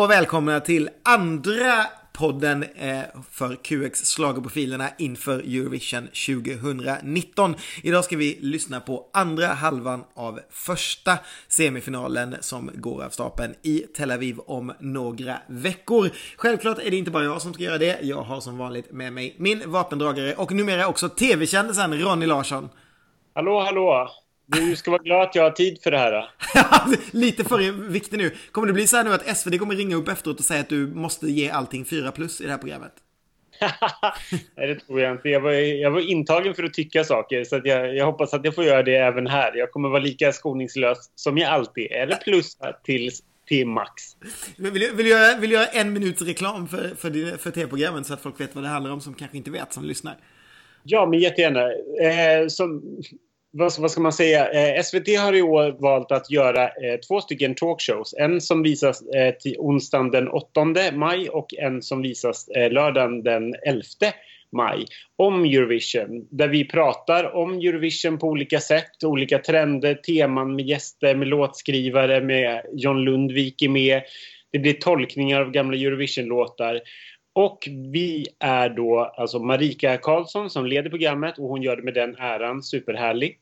Och välkomna till andra podden eh, för QX schlagerprofilerna inför Eurovision 2019. Idag ska vi lyssna på andra halvan av första semifinalen som går av stapeln i Tel Aviv om några veckor. Självklart är det inte bara jag som ska göra det. Jag har som vanligt med mig min vapendragare och numera också tv-kändisen Ronny Larsson. Hallå, hallå! Du ska vara glad att jag har tid för det här. Lite för viktig nu. Kommer det bli så här nu att SVT kommer ringa upp efteråt och säga att du måste ge allting 4 plus i det här programmet? Nej, det tror jag inte. Jag var, jag var intagen för att tycka saker, så jag, jag, hoppas att jag får göra det även här. Jag kommer vara lika skoningslös som jag alltid är, eller plus till, till max. Vill, vill, vill, du göra, vill du göra en minuts reklam för, för, för tv-programmen så att folk vet vad det handlar om som kanske inte vet som lyssnar? Ja, men jättegärna. Eh, som, vad, vad, ska man säga? Eh, SVT har i år valt att göra eh, två stycken talkshows. En som visas eh, till onsdagen den 8 maj och en som visas eh, lördagen den 11 maj om Eurovision. Där vi pratar om Eurovision på olika sätt, olika trender, teman med gäster, med låtskrivare, med John Lundvik är med. Det blir tolkningar av gamla Eurovision-låtar. Och vi är då alltså Marika Karlsson som leder programmet och hon gör det med den äran, superhärlig.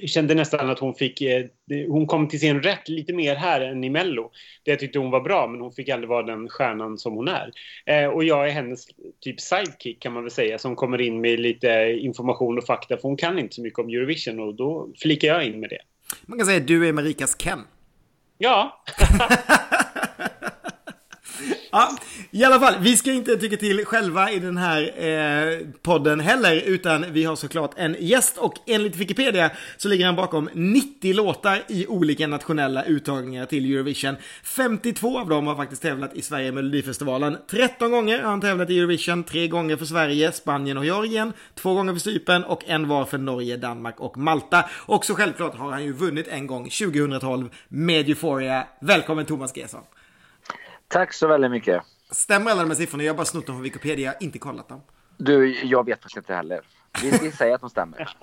Jag kände nästan att hon fick, eh, hon kom till sin rätt lite mer här än i Mello. Det tyckte hon var bra men hon fick aldrig vara den stjärnan som hon är. Eh, och jag är hennes typ sidekick kan man väl säga som kommer in med lite information och fakta för hon kan inte så mycket om Eurovision och då flikar jag in med det. Man kan säga att du är Marikas Ken. Ja. Ja, i alla fall, vi ska inte tycka till själva i den här eh, podden heller, utan vi har såklart en gäst och enligt Wikipedia så ligger han bakom 90 låtar i olika nationella uttagningar till Eurovision. 52 av dem har faktiskt tävlat i Sverige Melodifestivalen. 13 gånger har han tävlat i Eurovision, tre gånger för Sverige, Spanien och Georgien, två gånger för Cypern och en var för Norge, Danmark och Malta. Och så självklart har han ju vunnit en gång 2012 med Euphoria. Välkommen Thomas Gesson. Tack så väldigt mycket. Stämmer alla de här siffrorna? Jag har bara snott dem från Wikipedia, jag har inte kollat dem. Du, jag vet faktiskt inte heller. Vi, vi säger att de stämmer.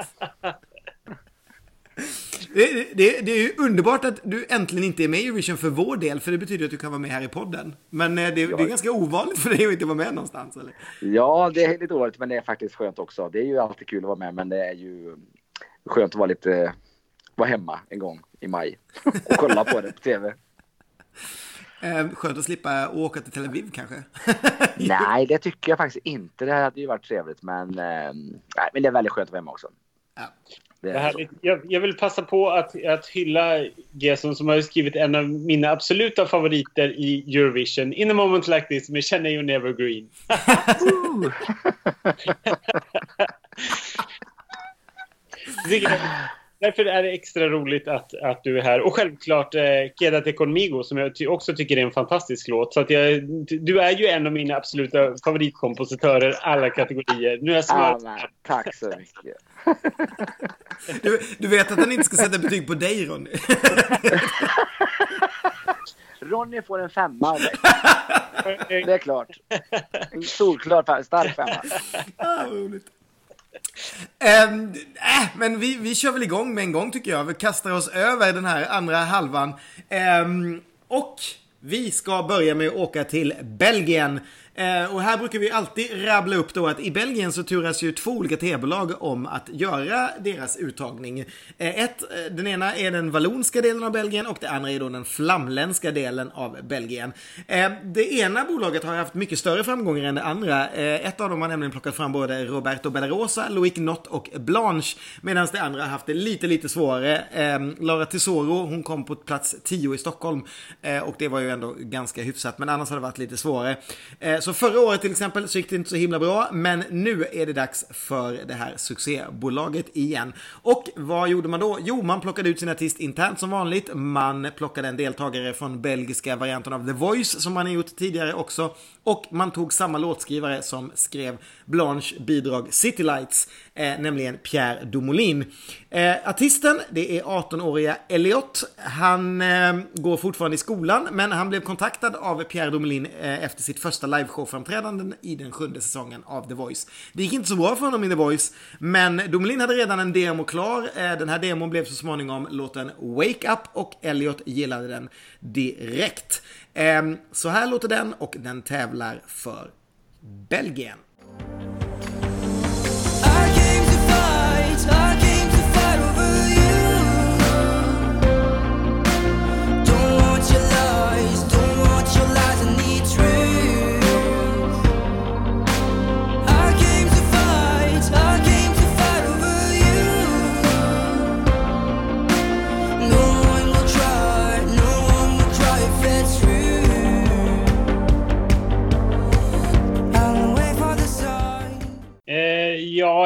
Det, det, det, är ju underbart att du äntligen inte är med i Eurovision för vår del, för det betyder att du kan vara med här i podden. Men eh, det, det är ganska ovanligt för dig att inte vara med någonstans, eller? Ja, det är lite ovanligt, men det är faktiskt skönt också. Det är ju alltid kul att vara med, men det är ju skönt att vara lite, vara hemma en gång i maj och kolla på det på tv. Eh, skönt att slippa åka till Tel Aviv kanske? nej, det tycker jag faktiskt inte. Det hade ju varit trevligt, men, eh, nej, men det är väldigt skönt att vara hemma också. Ja. Det är jag, jag, vill passa på att, att hylla Gesson som har skrivit en av mina absoluta favoriter i Eurovision. In a moment like this med Känner You Never Green. Därför är det extra roligt att, att du är här. Och självklart eh, Quédate conmigo som jag ty också tycker är en fantastisk låt. Så att jag, du är ju en av mina absoluta favoritkompositörer alla kategorier. Nu är jag smart. Ah, tack så mycket. du, du vet att han inte ska sätta betyg på dig Ronny. Ronny får en femma av dig. Det är klart. En solklar, stark femma. Ah, roligt. Eh, äh, men vi, vi kör väl igång med en gång tycker jag. Vi kastar oss över den här andra halvan. Eh, och vi ska börja med att åka till Belgien. Eh, och här brukar vi alltid rabbla upp då att i Belgien så turas ju två olika tv-bolag om att göra deras uttagning. Eh, ett, eh, den ena är den vallonska delen av Belgien och det andra är då den flamländska delen av Belgien. Eh, det ena bolaget har haft mycket större framgångar än det andra. Eh, ett av dem har nämligen plockat fram både Roberto Bellarosa, Loic Nott och Blanche. Medan det andra har haft det lite, lite svårare. Eh, Lara Tesoro, hon kom på plats 10 i Stockholm. Eh, och det var ju ändå ganska hyfsat, men annars har det varit lite svårare. Eh, så förra året till exempel så gick det inte så himla bra, men nu är det dags för det här succébolaget igen. Och vad gjorde man då? Jo, man plockade ut sin artist internt som vanligt. Man plockade en deltagare från belgiska varianten av The Voice som man har gjort tidigare också. Och man tog samma låtskrivare som skrev Blanche bidrag City Lights, eh, nämligen Pierre Dumoulin. Eh, artisten, det är 18-åriga Elliot. Han eh, går fortfarande i skolan, men han blev kontaktad av Pierre Domelin eh, efter sitt första liveshow-framträdande i den sjunde säsongen av The Voice. Det gick inte så bra för honom i The Voice, men Domelin hade redan en demo klar. Eh, den här demon blev så småningom låten Wake Up och Elliot gillade den direkt. Eh, så här låter den och den tävlar för Belgien.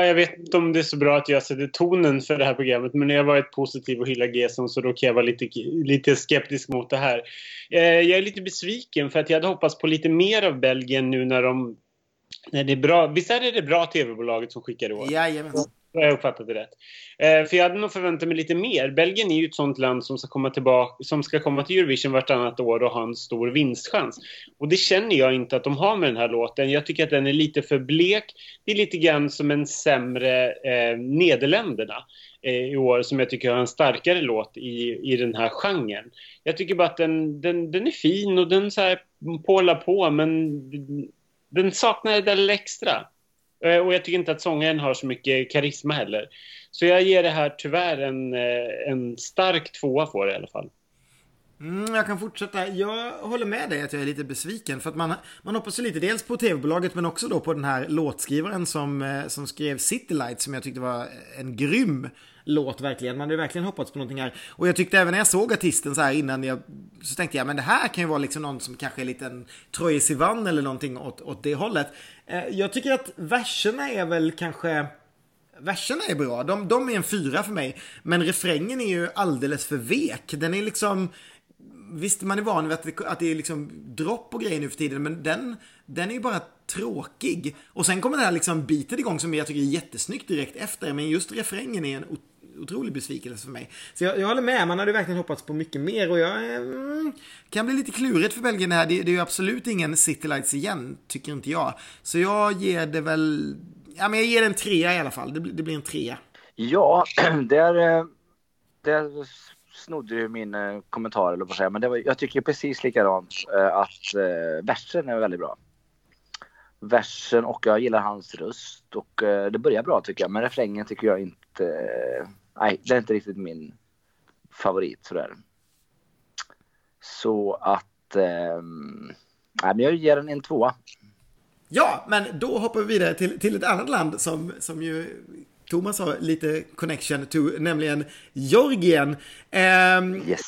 Jag vet inte om det är så bra att jag sätter tonen för det här programmet. Men när jag varit positiv och hyllat Gesson så då kan jag vara lite, lite skeptisk mot det här. Eh, jag är lite besviken för att jag hade hoppats på lite mer av Belgien nu när de... När det är bra. Visst är det det bra tv-bolaget som skickar i år? Jajamensan. Har jag uppfattat det rätt? Eh, för jag hade nog förväntat mig lite mer. Belgien är ju ett sånt land som ska komma tillbaka, som ska komma till Eurovision vartannat år och ha en stor vinstchans. Och det känner jag inte att de har med den här låten. Jag tycker att den är lite för blek. Det är lite grann som en sämre eh, Nederländerna eh, i år som jag tycker har en starkare låt i, i den här genren. Jag tycker bara att den, den, den är fin och den så här pålar på men den saknar det där extra. Eh, och jag tycker inte att sångaren har så mycket karisma heller. Så jag ger det här tyvärr en, eh, en stark tvåa får det i alla fall. Mm, jag kan fortsätta. Jag håller med dig att jag är lite besviken. För att man, man hoppas ju lite dels på tv-bolaget men också då på den här låtskrivaren som, eh, som skrev City Light som jag tyckte var en grym låt verkligen. Man hade verkligen hoppats på någonting här. Och jag tyckte även när jag såg artisten så här innan jag så tänkte jag men det här kan ju vara liksom någon som kanske är en liten Troye Sivan eller någonting åt, åt det hållet. Eh, jag tycker att verserna är väl kanske Verserna är bra, de, de är en fyra för mig. Men refrängen är ju alldeles för vek. Den är liksom Visst, man är van vid att det, att det är liksom dropp och grejer nu för tiden, men den, den är ju bara tråkig. Och sen kommer det här liksom bitet igång som jag tycker är jättesnyggt direkt efter, men just refrängen är en otrolig besvikelse för mig. Så jag, jag håller med, man hade verkligen hoppats på mycket mer och jag eh, mm, kan bli lite klurigt för Belgien här. Det, det är ju absolut ingen City Lights igen, tycker inte jag. Så jag ger det väl, ja men jag ger det en trea i alla fall. Det, det blir en trea. Ja, där, eh, där snodde ju min eh, kommentar, eller vad säga. Men det var, jag tycker precis likadant att versen är väldigt bra. Versen och jag gillar hans röst och det börjar bra tycker jag. Men refrängen tycker jag inte, nej, det är inte riktigt min favorit sådär. Så att, eh, men jag ger den en tvåa. Ja, men då hoppar vi vidare till, till ett annat land som, som ju Thomas har lite connection to, nämligen Georgien. Um, yes.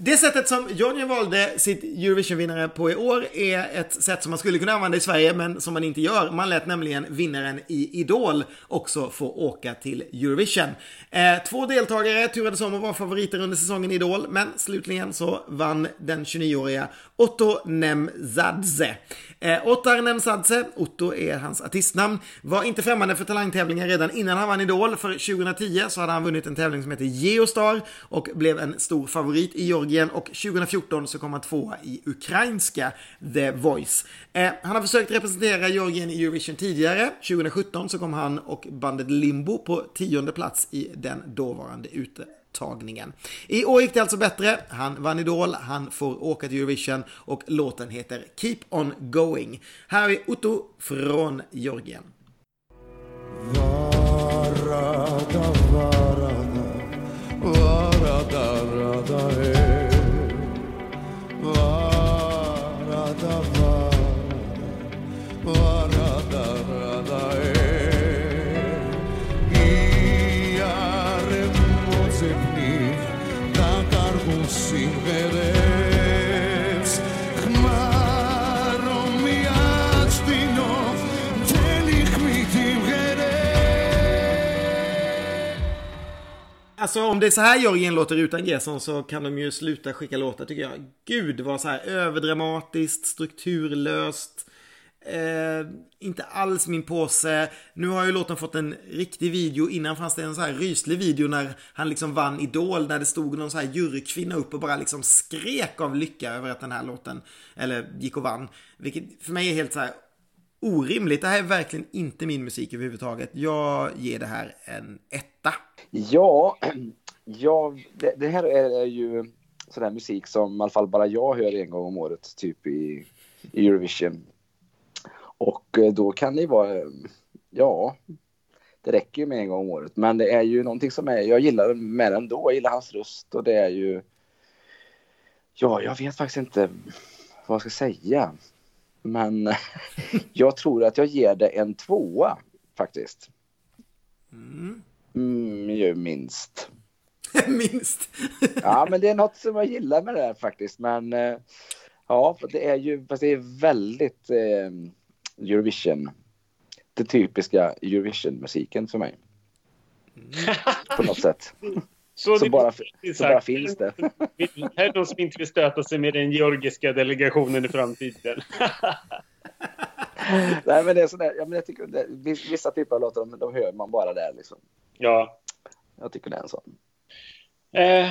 Det sättet som Johnny valde sitt Eurovision-vinnare på i år är ett sätt som man skulle kunna använda i Sverige men som man inte gör. Man lät nämligen vinnaren i Idol också få åka till Eurovision. Eh, två deltagare turades om att vara favoriter under säsongen i Idol men slutligen så vann den 29-åriga Otto Nemzadze. Eh, Ottar Nemzadze, Otto är hans artistnamn, var inte främmande för talangtävlingar redan innan han vann Idol. För 2010 så hade han vunnit en tävling som heter Geostar och blev en stor favorit i Georgien och 2014 så kom han tvåa i ukrainska The Voice. Eh, han har försökt representera Georgien i Eurovision tidigare. 2017 så kom han och bandet Limbo på tionde plats i den dåvarande ute tagningen. I år gick det alltså bättre. Han vann Idol, han får åka till Eurovision och låten heter Keep On Going. Här har vi Otto från Georgien. Varada, varada, varada, Alltså om det är så här Jörgen låter utan Gerson så kan de ju sluta skicka låtar tycker jag. Gud vad så här överdramatiskt, strukturlöst. Eh, inte alls min påse. Nu har ju låten fått en riktig video. Innan fanns det en så här ryslig video när han liksom vann Idol. När det stod någon så här jurykvinna upp och bara liksom skrek av lycka över att den här låten, eller gick och vann. Vilket för mig är helt så här orimligt. Det här är verkligen inte min musik överhuvudtaget. Jag ger det här en etta. Ja, ja det, det här är ju sån här musik som i alla fall bara jag hör en gång om året, typ i, i Eurovision. Och eh, då kan det ju vara, ja, det räcker ju med en gång om året. Men det är ju någonting som är, jag gillar med den då, jag gillar hans röst och det är ju, ja, jag vet faktiskt inte vad jag ska säga. Men jag tror att jag ger det en tvåa faktiskt. Mm. Mm, minst. minst. ja, men det är något som jag gillar med det här faktiskt. Men eh, ja, det är ju, fast det är väldigt eh, Eurovision. Det typiska Eurovision-musiken för mig. Mm. På något sätt. Så, så, bara, så bara finns det. Här är någon som inte vill stöta sig med den georgiska delegationen i framtiden. Nej, men det är sådär, ja, men jag tycker det, vissa typer av låtar, de, de hör man bara där liksom. Ja. Jag tycker det är en sån. Eh,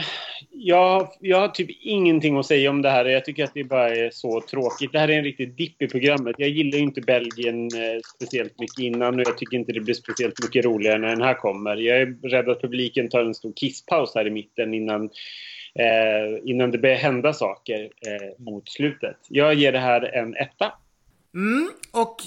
jag, jag har typ ingenting att säga om det här. Jag tycker att det bara är så tråkigt. Det här är en riktig dipp i programmet. Jag gillar inte Belgien eh, speciellt mycket innan och jag tycker inte det blir speciellt mycket roligare när den här kommer. Jag är rädd att publiken tar en stor kisspaus här i mitten innan, eh, innan det börjar hända saker eh, mot slutet. Jag ger det här en etta. Mm, och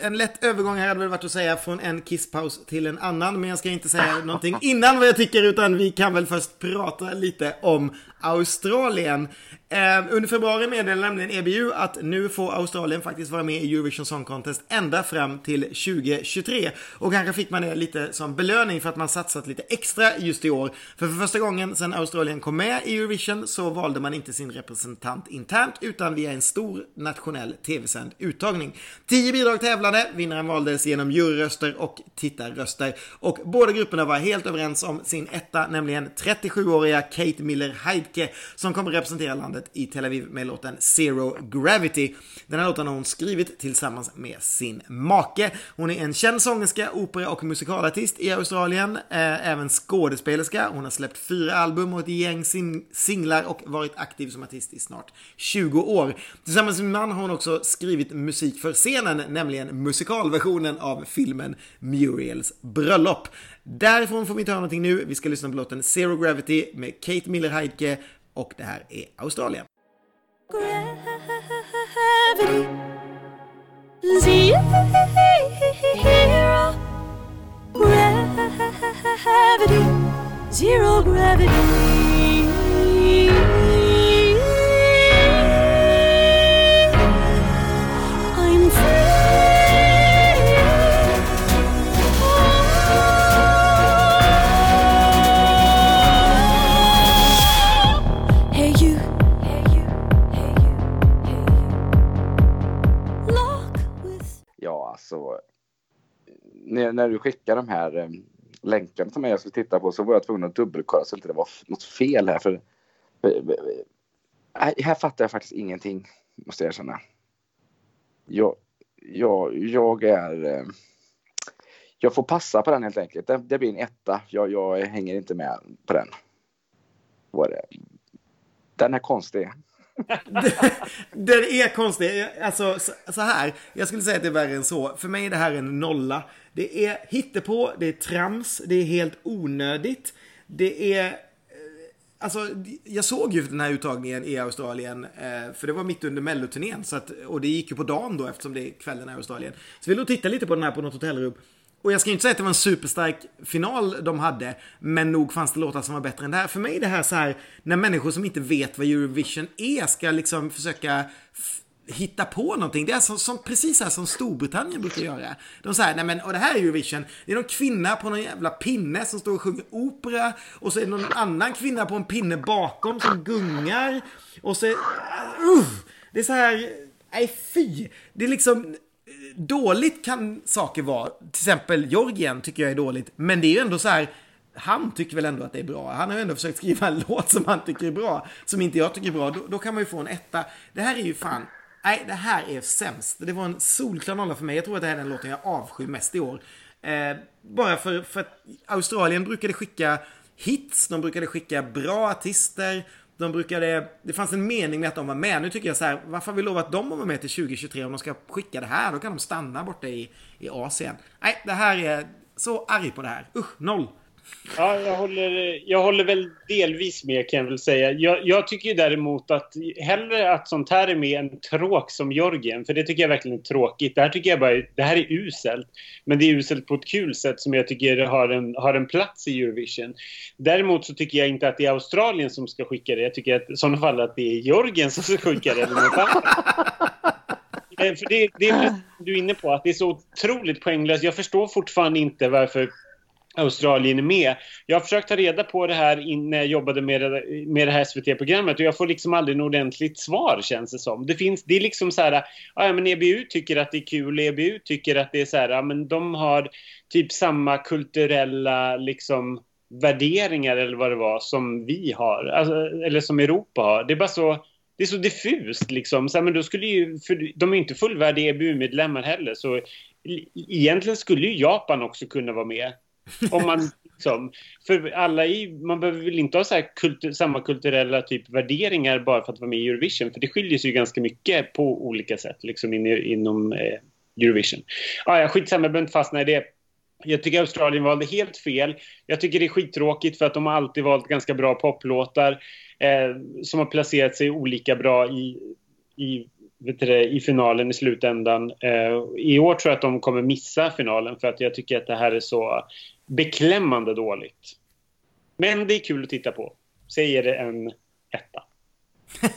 eh, en lätt övergång här hade väl varit att säga från en kisspaus till en annan. Men jag ska inte säga någonting innan vad jag tycker utan vi kan väl först prata lite om Australien. Eh, under februari meddelade nämligen EBU att nu får Australien faktiskt vara med i Eurovision Song Contest ända fram till 2023. Och kanske fick man det lite som belöning för att man satsat lite extra just i år. För för första gången sedan Australien kom med i Eurovision så valde man inte sin representant internt utan via en stor nationell tv-sänd uttagning. Tio bidrag tävlade, vinnaren valdes genom juryröster och tittarröster. Och båda grupperna var helt överens om sin etta, nämligen 37-åriga Kate Miller Heidke som kommer representera landet i Tel Aviv med låten Zero Gravity. Den här låten har hon skrivit tillsammans med sin make. Hon är en känd sångerska, opera och musikalartist i Australien, eh, även skådespelerska. Hon har släppt fyra album och ett gäng singlar och varit aktiv som artist i snart 20 år. Tillsammans med sin man har hon också skrivit musik för scenen, nämligen musikalversionen av filmen Muriels bröllop. Därifrån får vi inte höra någonting nu. Vi ska lyssna på låten Zero Gravity med Kate Miller Heidke och det här är Australien. Gravity. Zero gravity. Zero gravity. När, när du skickar de här eh, länkarna till mig jag skulle titta på så var jag tvungen att dubbelkolla så att det inte var något fel här. För, här fattar jag faktiskt ingenting, måste jag erkänna. Jag, jag, jag är... Eh, jag får passa på den helt enkelt. Det, det blir en etta. Jag, jag hänger inte med på den. Den är konstig den är konstig. Alltså så här. Jag skulle säga att det är värre än så. För mig är det här en nolla. Det är hittepå, det är trams, det är helt onödigt. Det är... Eh, alltså, jag såg ju den här uttagningen i Australien, eh, för det var mitt under melloturnén. Och det gick ju på dagen då eftersom det är kvällen i Australien. Så vi låg titta lite på den här på något hotellrum. Och jag ska inte säga att det var en superstark final de hade, men nog fanns det låtar som var bättre än det här. För mig är det här så här, när människor som inte vet vad Eurovision är ska liksom försöka hitta på någonting. Det är som, som, precis här som Storbritannien brukar göra. De säger, nej men, och det här är Eurovision. Det är någon kvinna på någon jävla pinne som står och sjunger opera. Och så är det någon annan kvinna på en pinne bakom som gungar. Och så, uh, det är så här, nej fy. Det är liksom, dåligt kan saker vara. Till exempel Georgien tycker jag är dåligt. Men det är ju ändå så här, han tycker väl ändå att det är bra. Han har ju ändå försökt skriva en låt som han tycker är bra, som inte jag tycker är bra. Då, då kan man ju få en etta. Det här är ju fan nej, det här är sämst. Det var en solklar nolla för mig. Jag tror att det här är den låten jag avskyr mest i år. Eh, bara för, för att Australien brukade skicka hits, de brukade skicka bra artister. De brukade, det fanns en mening med att de var med. Nu tycker jag så här, varför har vi lovat dem att vara med till 2023 om de ska skicka det här? Då kan de stanna borta i, i Asien. Nej, det här är så arg på det här. Usch, noll. Ja, jag håller, jag håller väl delvis med kan jag väl säga. Jag, jag tycker däremot att hellre att sånt här är med än tråk som Georgien. För det tycker jag verkligen är tråkigt. Det här tycker jag bara det här är uselt. Men det är uselt på ett kul sätt som jag tycker har en, har en plats i Eurovision. Däremot så tycker jag inte att det är Australien som ska skicka det. Jag tycker att, i sådana fall att det är Georgien som ska skicka det. Eller något annat. Eh, för det, det är du är inne på, att det är så otroligt poänglöst. Jag förstår fortfarande inte varför Australien är med. Jag har försökt ta reda på det här när jag jobbade med det, med det här SVT-programmet och jag får liksom aldrig något ordentligt svar känns det som. Det, finns, det är liksom så här, ja men EBU tycker att det är kul, EBU tycker att det är så här, ja men de har typ samma kulturella liksom värderingar eller vad det var som vi har, alltså, eller som Europa har. Det är bara så det är så diffust liksom. Så här, men då skulle ju, för de är inte fullvärdiga EBU-medlemmar heller så egentligen skulle ju Japan också kunna vara med. Om man liksom, för alla i, man behöver väl inte ha så kultur, samma kulturella typ värderingar bara för att vara med i Eurovision. För det skiljer sig ju ganska mycket på olika sätt liksom in, inom eh, Eurovision. Ah, ja, skitsamma, jag behöver inte fastna i det. Jag tycker Australien valde helt fel. Jag tycker det är skittråkigt för att de har alltid valt ganska bra poplåtar eh, som har placerat sig olika bra i, i vet du, i finalen i slutändan. Eh, I år tror jag att de kommer missa finalen för att jag tycker att det här är så beklämmande dåligt. Men det är kul att titta på. Säger det en etta.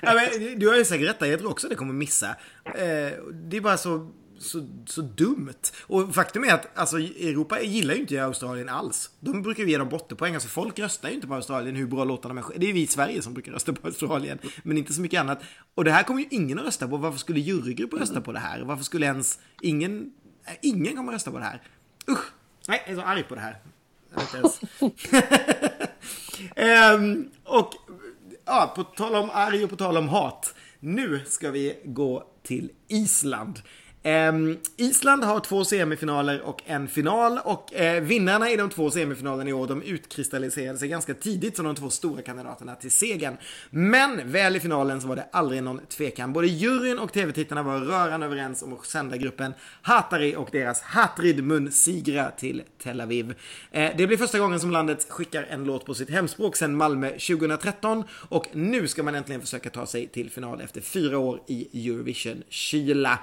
ja, men, du har ju säkert rätt Jag tror också det kommer missa. Eh, det är bara så så, så dumt. Och faktum är att alltså, Europa gillar ju inte Australien alls. De brukar ju ge dem bottenpoäng. Alltså folk röstar ju inte på Australien hur bra låtarna är. Det är vi i Sverige som brukar rösta på Australien. Men inte så mycket annat. Och det här kommer ju ingen att rösta på. Varför skulle jurygrupper rösta på det här? Varför skulle ens ingen... Ingen kommer att rösta på det här. Usch! Nej, jag är så arg på det här. um, och ja, på tal om arg och på tal om hat. Nu ska vi gå till Island. Um, Island har två semifinaler och en final och uh, vinnarna i de två semifinalerna i år de utkristalliserade sig ganska tidigt som de två stora kandidaterna till segern. Men väl i finalen så var det aldrig någon tvekan. Både juryn och tv-tittarna var rörande överens om att sända gruppen Hatari och deras Hatrid Mun Sigra till Tel Aviv. Uh, det blir första gången som landet skickar en låt på sitt hemspråk sedan Malmö 2013 och nu ska man äntligen försöka ta sig till final efter fyra år i Eurovision-kyla.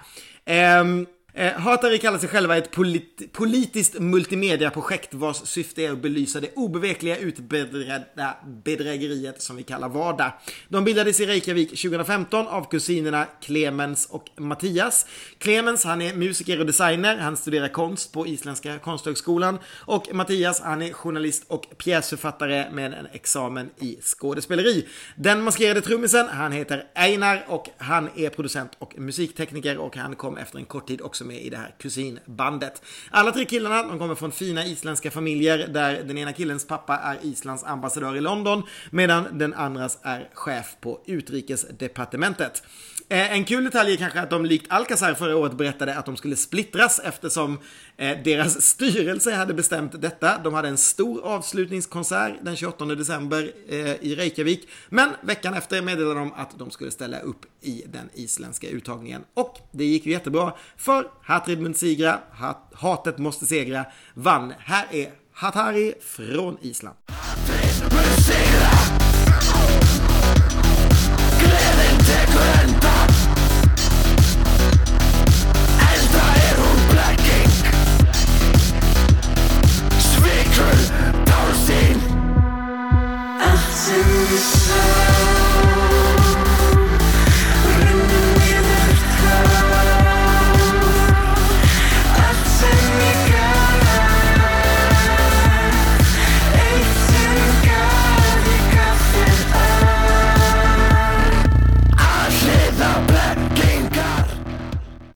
Um, Eh, Hatari kallar sig själva ett polit politiskt multimediaprojekt vars syfte är att belysa det obevekliga utbredda bedrägeriet som vi kallar vardag. De bildades i Reykjavik 2015 av kusinerna Clemens och Mattias. Clemens, han är musiker och designer, han studerar konst på Isländska konsthögskolan och Mattias, han är journalist och pjäsförfattare med en examen i skådespeleri. Den maskerade trummisen, han heter Einar och han är producent och musiktekniker och han kom efter en kort tid också också med i det här kusinbandet. Alla tre killarna de kommer från fina isländska familjer där den ena killens pappa är Islands ambassadör i London medan den andras är chef på utrikesdepartementet. Eh, en kul detalj är kanske att de likt Alcazar förra året berättade att de skulle splittras eftersom eh, deras styrelse hade bestämt detta. De hade en stor avslutningskonsert den 28 december eh, i Reykjavik. Men veckan efter meddelade de att de skulle ställa upp i den isländska uttagningen. Och det gick ju jättebra för Hatrid Munsigra, Hatet måste segra, vann. Här är Hatari från Island.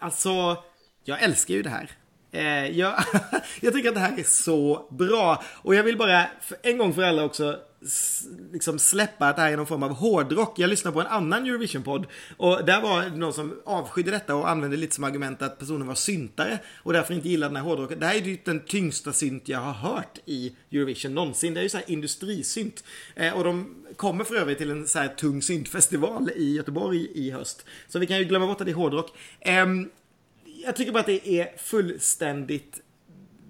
Alltså, jag älskar ju det här. Eh, jag, jag tycker att det här är så bra. Och jag vill bara för en gång för alla också liksom släppa att det här är någon form av hårdrock. Jag lyssnade på en annan Eurovision-podd och där var det någon som avskydde detta och använde lite som argument att personen var syntare och därför inte gillade den här hårdrocken. Det här är ju den tyngsta synt jag har hört i Eurovision någonsin. Det är ju så här industrisynt. Eh, och de kommer för övrigt till en så här tung syntfestival i Göteborg i höst. Så vi kan ju glömma bort att det är hårdrock. Eh, jag tycker bara att det är fullständigt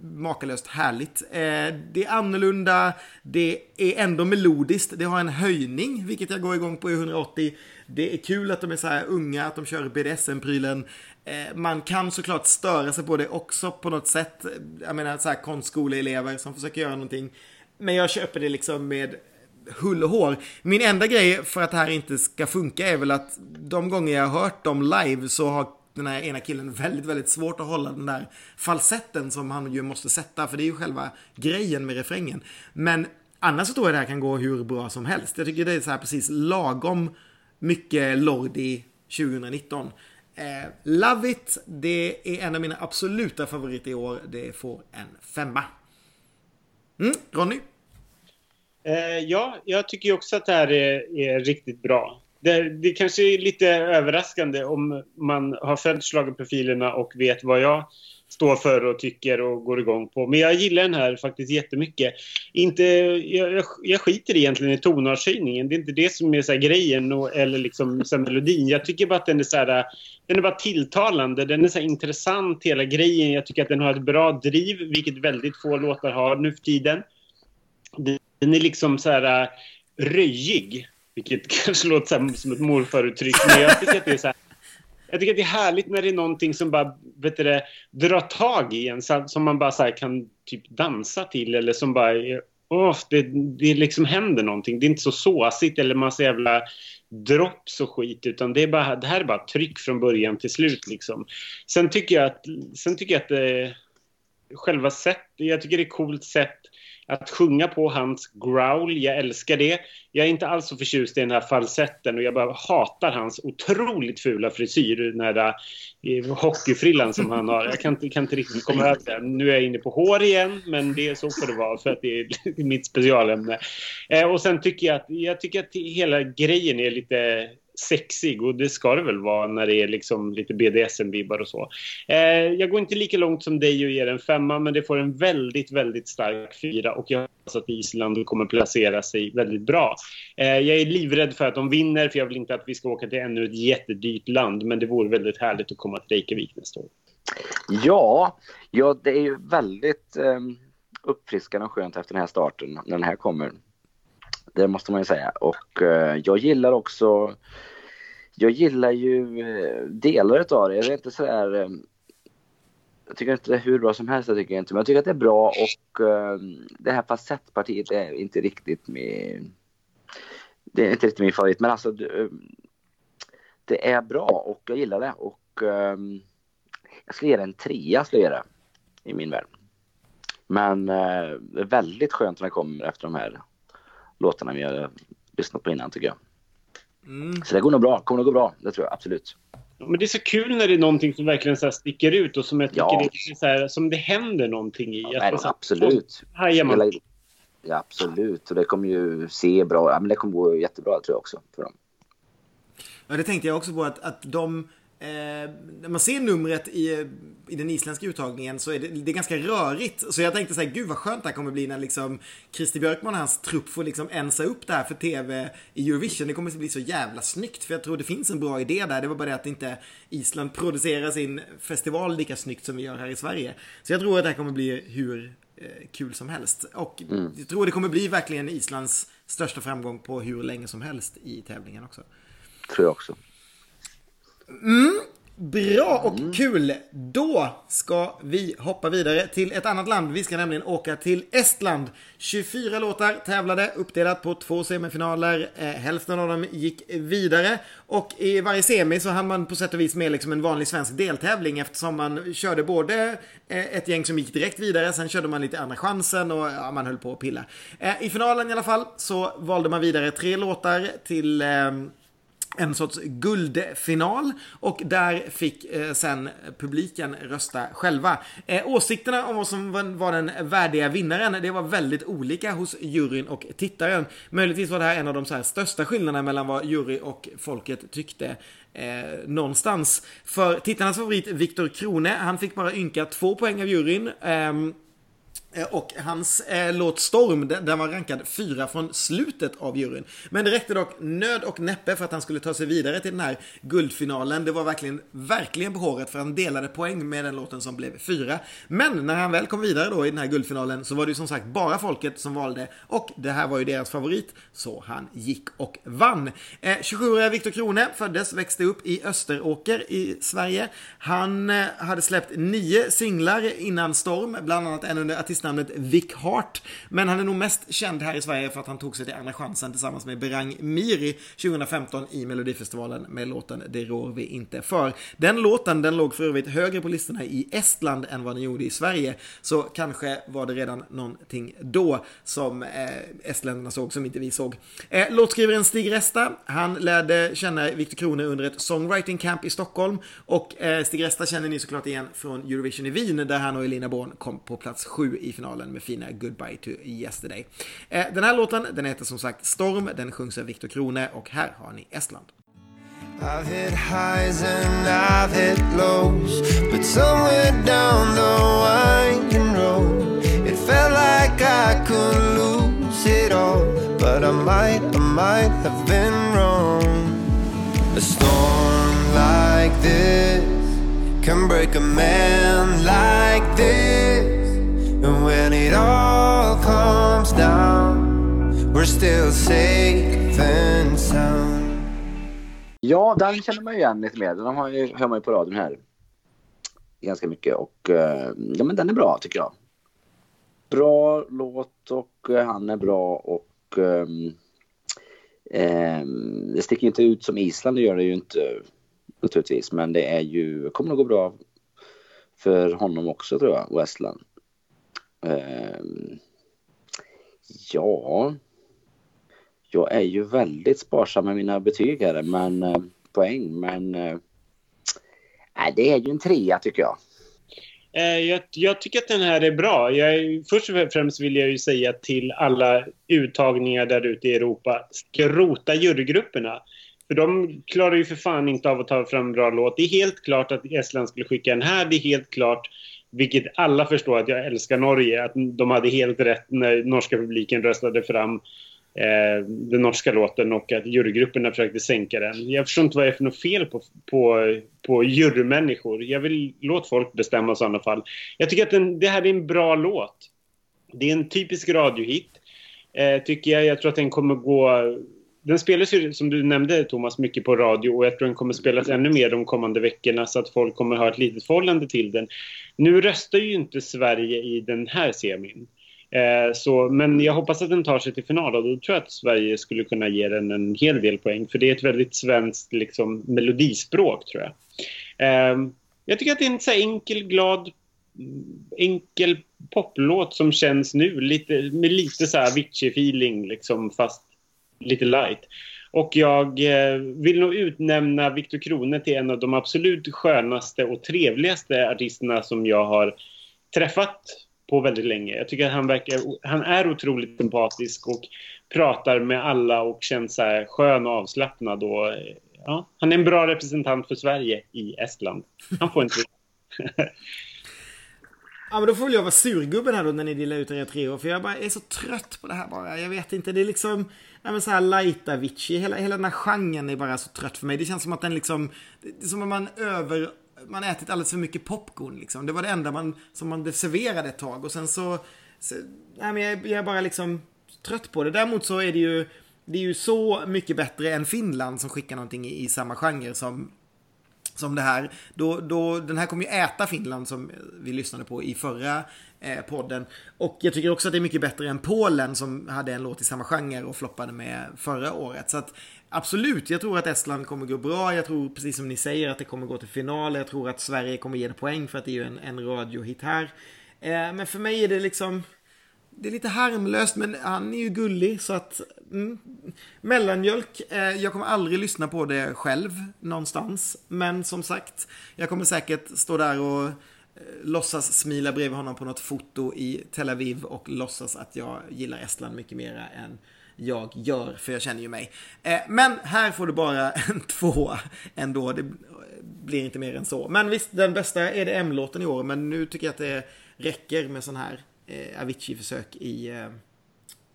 makalöst härligt. Eh, det är annorlunda, det är ändå melodiskt, det har en höjning, vilket jag går igång på i 180. Det är kul att de är så här unga, att de kör BDSM-prylen. Eh, man kan såklart störa sig på det också på något sätt. Jag menar så här konstskoleelever som försöker göra någonting. Men jag köper det liksom med hull och hår. Min enda grej för att det här inte ska funka är väl att de gånger jag har hört dem live så har den här ena killen väldigt, väldigt svårt att hålla den där falsetten som han ju måste sätta, för det är ju själva grejen med refrängen. Men annars så tror jag det här kan gå hur bra som helst. Jag tycker det är så här precis lagom mycket Lordi 2019. Eh, Love It, det är en av mina absoluta favoriter i år. Det får en femma. Mm, Ronny? Eh, ja, jag tycker också att det här är, är riktigt bra det, det kanske är lite överraskande om man har följt schlagerprofilerna och vet vad jag står för och tycker och går igång på. Men jag gillar den här faktiskt jättemycket. Inte, jag, jag skiter egentligen i tonartshöjningen. Det är inte det som är så grejen och, eller liksom så melodin. Jag tycker bara att den är så här, den är bara tilltalande. Den är så intressant hela grejen. Jag tycker att den har ett bra driv, vilket väldigt få låtar har nu för tiden. Den är liksom så här röjig. Vilket kanske låter som ett morfaruttryck, men jag tycker att det är så här, jag tycker att det är härligt när det är någonting som bara vet du, drar tag i en, som man bara så kan typ dansa till eller som bara oh, det, det liksom händer någonting. Det är inte så såsigt eller massa jävla drops och skit utan det, är bara, det här är bara tryck från början till slut liksom. Sen tycker jag att, sen tycker jag att eh, själva sätt, jag tycker det är coolt sätt att sjunga på hans growl, jag älskar det. Jag är inte alls så förtjust i den här falsetten och jag bara hatar hans otroligt fula frisyr, den här eh, hockeyfrillan som han har. Jag kan inte, kan inte riktigt komma över den. Nu är jag inne på hår igen, men det är så får det vara för att det är mitt specialämne. Eh, och sen tycker jag att, jag tycker att hela grejen är lite sexig och det ska det väl vara när det är liksom lite BDSM-vibbar och så. Eh, jag går inte lika långt som dig och ger en femma men det får en väldigt, väldigt stark fyra och jag hoppas att Island kommer placera sig väldigt bra. Eh, jag är livrädd för att de vinner för jag vill inte att vi ska åka till ännu ett jättedyrt land men det vore väldigt härligt att komma till Reykjavik nästa år. Ja, ja det är ju väldigt eh, uppfriskande och skönt efter den här starten när den här kommer. Det måste man ju säga. Och eh, jag gillar också jag gillar ju eh, delar av det. Jag är inte sådär... Eh, jag tycker inte det är hur bra som helst, jag tycker inte. Men jag tycker att det är bra och eh, det här facettpartiet är inte riktigt med... Det är inte riktigt min favorit, men alltså eh, det, är bra och jag gillar det. Och eh, jag skulle ge det en trea, skulle jag ge det, i min värld. Men eh, det är väldigt skönt när det kommer efter de här låtarna vi har lyssnat på innan, tycker jag. Mm. Så det går nog bra. kommer nog gå bra. Det tror jag absolut. Men det är så kul när det är någonting som verkligen så sticker ut och som jag tycker ja. det är så här, som det händer någonting i. Ja, men, absolut. Här gör man... Ja, absolut. Och det kommer ju se bra. Ja, men det kommer gå jättebra tror jag också för dem. Ja, det tänkte jag också på att, att de Eh, när man ser numret i, i den isländska uttagningen så är det, det är ganska rörigt. Så jag tänkte så här, gud vad skönt det här kommer bli när liksom Christer Björkman och hans trupp får liksom ensa upp det här för tv i Eurovision. Det kommer att bli så jävla snyggt för jag tror det finns en bra idé där. Det var bara det att inte Island producerar sin festival lika snyggt som vi gör här i Sverige. Så jag tror att det här kommer bli hur eh, kul som helst. Och mm. jag tror det kommer bli verkligen Islands största framgång på hur länge som helst i tävlingen också. Tror jag också. Mm, bra och mm. kul. Då ska vi hoppa vidare till ett annat land. Vi ska nämligen åka till Estland. 24 låtar tävlade, uppdelat på två semifinaler. Eh, hälften av dem gick vidare. Och i varje semi så hann man på sätt och vis med liksom en vanlig svensk deltävling eftersom man körde både eh, ett gäng som gick direkt vidare, sen körde man lite andra chansen och ja, man höll på att pilla. Eh, I finalen i alla fall så valde man vidare tre låtar till eh, en sorts guldfinal och där fick eh, sen publiken rösta själva. Eh, åsikterna om vad som var den värdiga vinnaren, det var väldigt olika hos juryn och tittaren. Möjligtvis var det här en av de så här största skillnaderna mellan vad jury och folket tyckte eh, någonstans. För tittarnas favorit Viktor Krone, han fick bara ynka två poäng av juryn. Eh, Eh, och hans eh, låt Storm, den var rankad fyra från slutet av juryn. Men det räckte dock nöd och näppe för att han skulle ta sig vidare till den här guldfinalen. Det var verkligen, verkligen på håret för han delade poäng med den låten som blev fyra. Men när han väl kom vidare då i den här guldfinalen så var det ju som sagt bara folket som valde och det här var ju deras favorit. Så han gick och vann. Eh, 27-åriga Viktor Krone föddes, växte upp i Österåker i Sverige. Han eh, hade släppt nio singlar innan Storm, bland annat en under artistnamnet artistnamnet Vic Hart. Men han är nog mest känd här i Sverige för att han tog sig till Andra chansen tillsammans med Berang Miri 2015 i Melodifestivalen med låten Det rår vi inte för. Den låten den låg för övrigt högre på listorna i Estland än vad den gjorde i Sverige. Så kanske var det redan någonting då som eh, estländarna såg som inte vi såg. Eh, låtskrivaren Stig Resta, han lärde känna Viktor Krone under ett songwriting camp i Stockholm och eh, Stig Resta känner ni såklart igen från Eurovision i Wien där han och Elina Born kom på plats sju i finalen med fina Goodbye to Yesterday. Eh, den här låten, den heter som sagt Storm, den sjungs av Viktor Krone och här har ni Estland. I've hit highs and I've hit lows But somewhere down the winding road It felt like I could lose it all But I might, I might have been wrong A storm like this Can break a man like this when it all comes down We're still safe and sound Ja, den känner man ju igen lite mer. Den har ju, hör man ju på radion här. Ganska mycket och eh, ja men den är bra tycker jag. Bra låt och eh, han är bra och um, um, det sticker inte ut som Island, det gör det ju inte naturligtvis. Men det är ju, kommer nog gå bra för honom också tror jag, och Estland. Ehm, ja, jag är ju väldigt sparsam med mina betyg här, men eh, poäng, men eh, det är ju en trea tycker jag. Eh, jag, jag, tycker att den här är bra. Jag, först och främst vill jag ju säga till alla uttagningar där ute i Europa, skrota jurygrupperna. För de klarar ju för fan inte av att ta fram en bra låt. Det är helt klart att Estland skulle skicka den här. Det är helt klart vilket alla förstår att jag älskar Norge, att de hade helt rätt när norska publiken röstade fram eh, den norska låten och att jurygrupperna försökte sänka den. Jag förstår inte vad det är för något fel på, på, på jurymänniskor. Jag vill låta folk bestämma i sådana fall. Jag tycker att den, det här är en bra låt. Det är en typisk radiohit. Eh, tycker jag. Jag tror att den kommer gå den spelas ju, som du nämnde Thomas, mycket på radio och jag tror den kommer spelas ännu mer de kommande veckorna så att folk kommer ha ett litet förhållande till den. Nu röstar ju inte Sverige i den här semin. Eh, så, men jag hoppas att den tar sig till final och då tror jag att Sverige skulle kunna ge den en hel del poäng för det är ett väldigt svenskt liksom, melodispråk tror jag. Eh, jag tycker att det är en så enkel, glad, enkel poplåt som känns nu lite, med lite så här Avicii-feeling liksom fast lite light. Och jag eh, vill nog utnämna Viktor Krone till en av de absolut skönaste och trevligaste artisterna som jag har träffat på väldigt länge. Jag tycker att han, verkar, han är otroligt sympatisk och pratar med alla och känns så här skön och avslappnad. Och, ja, han är en bra representant för Sverige i Estland. Han får en tre. Ja men då får väl jag vara surgubben här då när ni delar ut era treor. För jag bara är så trött på det här bara. Jag vet inte, det är liksom... Ja men så här light Avicii, hela, hela den här genren är bara så trött för mig. Det känns som att den liksom... Det är som att man över... Man ätit alldeles för mycket popcorn liksom. Det var det enda man, som man serverade ett tag. Och sen så... så nej men jag, jag är bara liksom trött på det. Däremot så är det ju... Det är ju så mycket bättre än Finland som skickar någonting i, i samma genre som som det här. Då, då, den här kommer ju äta Finland som vi lyssnade på i förra eh, podden. Och jag tycker också att det är mycket bättre än Polen som hade en låt i samma genre och floppade med förra året. Så att absolut, jag tror att Estland kommer gå bra. Jag tror precis som ni säger att det kommer gå till final. Jag tror att Sverige kommer ge det poäng för att det är ju en, en radiohit här. Eh, men för mig är det liksom det är lite harmlöst, men han är ju gullig så att... Mm. Mellanmjölk, eh, jag kommer aldrig lyssna på det själv någonstans. Men som sagt, jag kommer säkert stå där och eh, låtsas smila bredvid honom på något foto i Tel Aviv och låtsas att jag gillar Estland mycket mer än jag gör, för jag känner ju mig. Eh, men här får du bara en tvåa ändå, det blir inte mer än så. Men visst, den bästa är det M-låten i år, men nu tycker jag att det räcker med sån här eh, Avicii-försök i eh,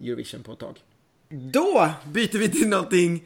Eurovision på ett tag. Då byter vi till någonting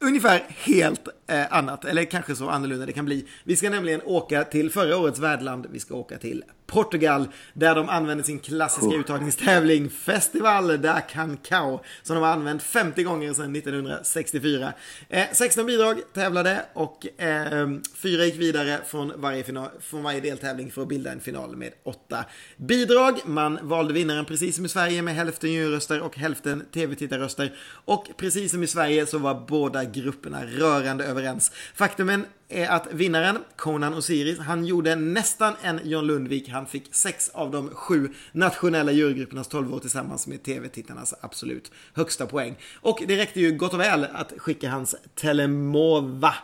ungefär helt eh, annat, eller kanske så annorlunda det kan bli. Vi ska nämligen åka till förra årets värdland, vi ska åka till Portugal, där de använder sin klassiska oh. uttagningstävling Festival da Cancao, som de har använt 50 gånger sedan 1964. Eh, 16 bidrag tävlade och eh, fyra gick vidare från varje, final, från varje deltävling för att bilda en final med åtta bidrag. Man valde vinnaren precis som i Sverige med hälften juryröster och hälften tv-tittarröster. Och precis som i Sverige så var båda grupperna rörande överens. Faktumen är att vinnaren, Conan Osiris, han gjorde nästan en John Lundvik. Han fick sex av de sju nationella jurygruppernas tolv år tillsammans med tv-tittarnas absolut högsta poäng. Och det räckte ju gott och väl att skicka hans Telemova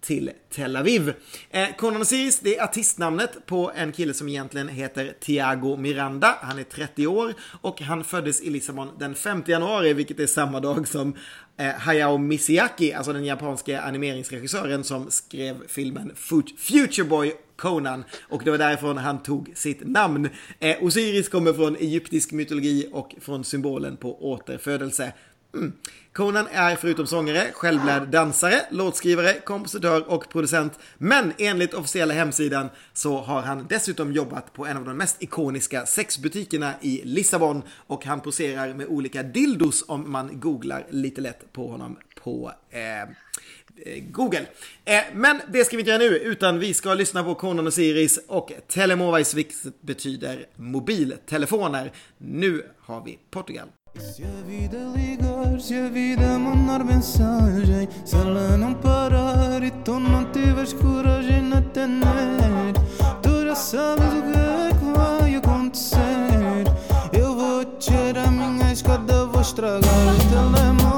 till Tel Aviv. Eh, Conan Osiris, det är artistnamnet på en kille som egentligen heter Tiago Miranda. Han är 30 år och han föddes i Lissabon den 5 januari, vilket är samma dag som eh, Hayao Miyazaki, alltså den japanske animeringsregissören som skrev filmen Future Boy Conan och det var därifrån han tog sitt namn. Eh, Osiris kommer från egyptisk mytologi och från symbolen på återfödelse. Mm. Conan är förutom sångare självlärd dansare, låtskrivare, kompositör och producent. Men enligt officiella hemsidan så har han dessutom jobbat på en av de mest ikoniska sexbutikerna i Lissabon och han poserar med olika dildos om man googlar lite lätt på honom på eh, eh Google. Eh, men det ska vi inte göra nu, utan vi ska lyssna på Conan och Siris och Telemovais, vilket betyder mobiltelefoner. Nu har vi Portugal. Se a vida ligar, se a vida mandar mensagem Se ela não parar e tu não tiveres coragem na tener Tu já sabes o que é que vai acontecer. Eu vou descer a minha escada, vou estragar o telemóvel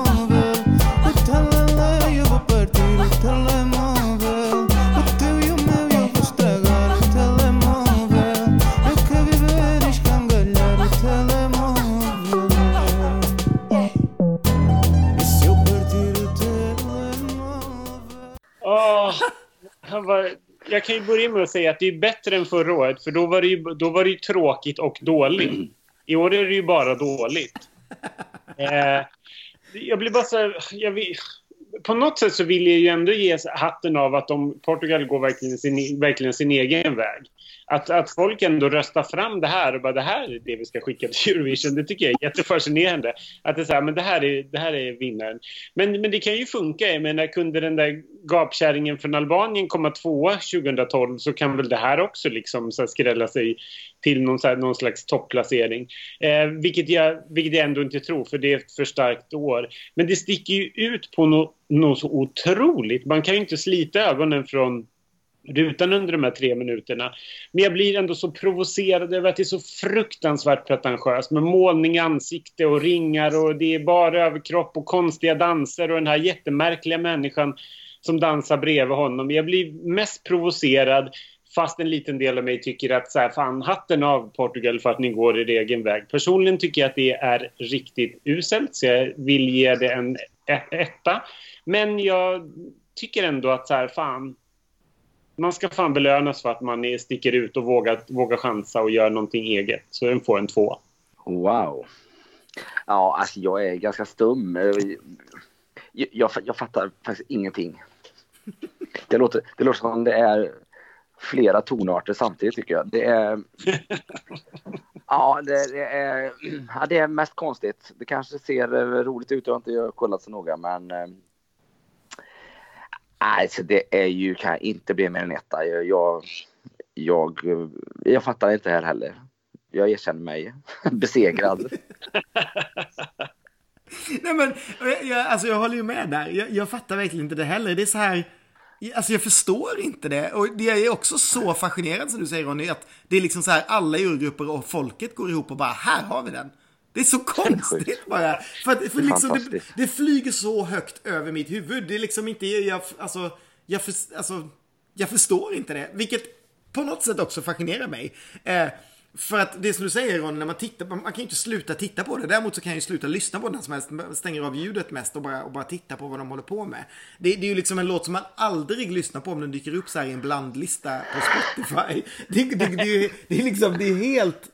han var, jag kan ju börja med att säga att det är bättre än förra året, för då var det ju, då var det tråkigt och dåligt. I år är det ju bara dåligt. Eh, jag blir bara så här, jag vill, på något sätt så vill jag ju ändå ge hatten av att de, Portugal går verkligen sin, verkligen sin egen väg att, att folk ändå röstar fram det här och bara det här är det vi ska skicka till Eurovision, det tycker jag är jättefascinerande. Att det är så här, men det här är, det här är vinnaren. Men, men det kan ju funka, jag menar kunde den där gapkärringen från Albanien komma tvåa 2012 så kan väl det här också liksom så skrälla sig till någon, så här, någon slags topplacering. Eh, vilket, jag, vilket jag ändå inte tror, för det är ett för starkt år. Men det sticker ju ut på något no så otroligt. Man kan ju inte slita ögonen från rutan under de här tre minuterna. Men jag blir ändå så provocerad över att det är så fruktansvärt pretentiöst med målning i ansikte och ringar och det är bara överkropp och konstiga danser och den här jättemärkliga människan som dansar bredvid honom. Jag blir mest provocerad fast en liten del av mig tycker att så här, fan hatten av Portugal för att ni går er egen väg. Personligen tycker jag att det är riktigt uselt så jag vill ge det en etta. Men jag tycker ändå att så här, fan man ska fan belönas för att man sticker ut och vågar, vågar chansa och gör någonting eget. Så den får en två. Wow. Ja, alltså jag är ganska stum. Jag, jag, jag fattar faktiskt ingenting. Det låter, det låter som det är flera tonarter samtidigt tycker jag. Det är... Ja, det, det, är, ja, det är mest konstigt. Det kanske ser roligt ut, jag har inte kollat så noga, men Alltså Nej, det är ju, kan inte bli mer än etta. Jag, jag, jag, jag fattar inte här heller. Jag erkänner mig besegrad. Nej men, jag, alltså jag håller ju med där. Jag, jag, fattar verkligen inte det heller. Det är så här, alltså jag förstår inte det. Och det är också så fascinerande som du säger Ronny, att det är liksom så här alla urgrupper och folket går ihop och bara, här har vi den. Det är så konstigt bara. För, att, för är liksom det, det flyger så högt över mitt huvud. Det är liksom inte, jag, alltså, jag, för, alltså, jag förstår inte det. Vilket på något sätt också fascinerar mig. Eh, för att det är som du säger Ron, när man tittar man kan ju inte sluta titta på det. Däremot så kan jag ju sluta lyssna på den som helst, stänger av ljudet mest och bara, och bara titta på vad de håller på med. Det, det är ju liksom en låt som man aldrig lyssnar på om den dyker upp så här i en blandlista på Spotify. Det, det, det, det, det är liksom, det är helt,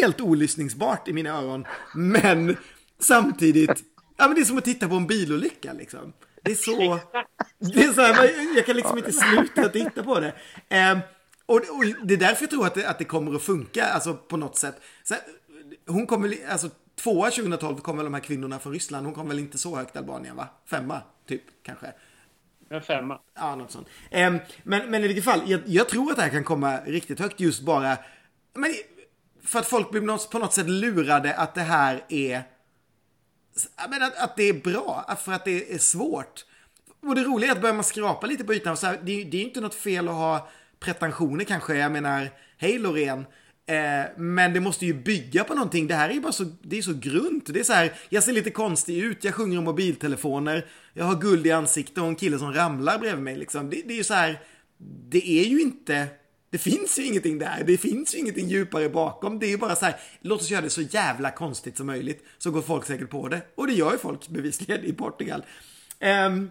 helt olyssningsbart i mina öron. Men samtidigt, ja men det är som att titta på en bilolycka liksom. Det är så, det är så här, jag kan liksom inte sluta titta på det. Ehm, och, och det är därför jag tror att det, att det kommer att funka, alltså på något sätt. Så, hon kommer, alltså tvåa 2012 kom väl de här kvinnorna från Ryssland, hon kom väl inte så högt Albanien va? Femma, typ, kanske. En femma. Ja, något sånt. Ehm, men, men i vilket fall, jag, jag tror att det här kan komma riktigt högt just bara men, för att folk blir på något sätt lurade att det här är Men att, att det är bra, för att det är svårt. Och det roliga är att börjar man skrapa lite på ytan, så här, det, är- det är ju inte något fel att ha pretensioner kanske. Jag menar, hej Loreen. Eh, men det måste ju bygga på någonting. Det här är ju bara så, det är så grunt. Det är så här, jag ser lite konstig ut, jag sjunger om mobiltelefoner, jag har guld i ansiktet och en kille som ramlar bredvid mig. Liksom. Det, det är ju så här, det är ju inte, det finns ju ingenting där. Det finns ju ingenting djupare bakom. Det är ju bara så här, låt oss göra det så jävla konstigt som möjligt. Så går folk säkert på det. Och det gör ju folk bevisligen i Portugal. Um,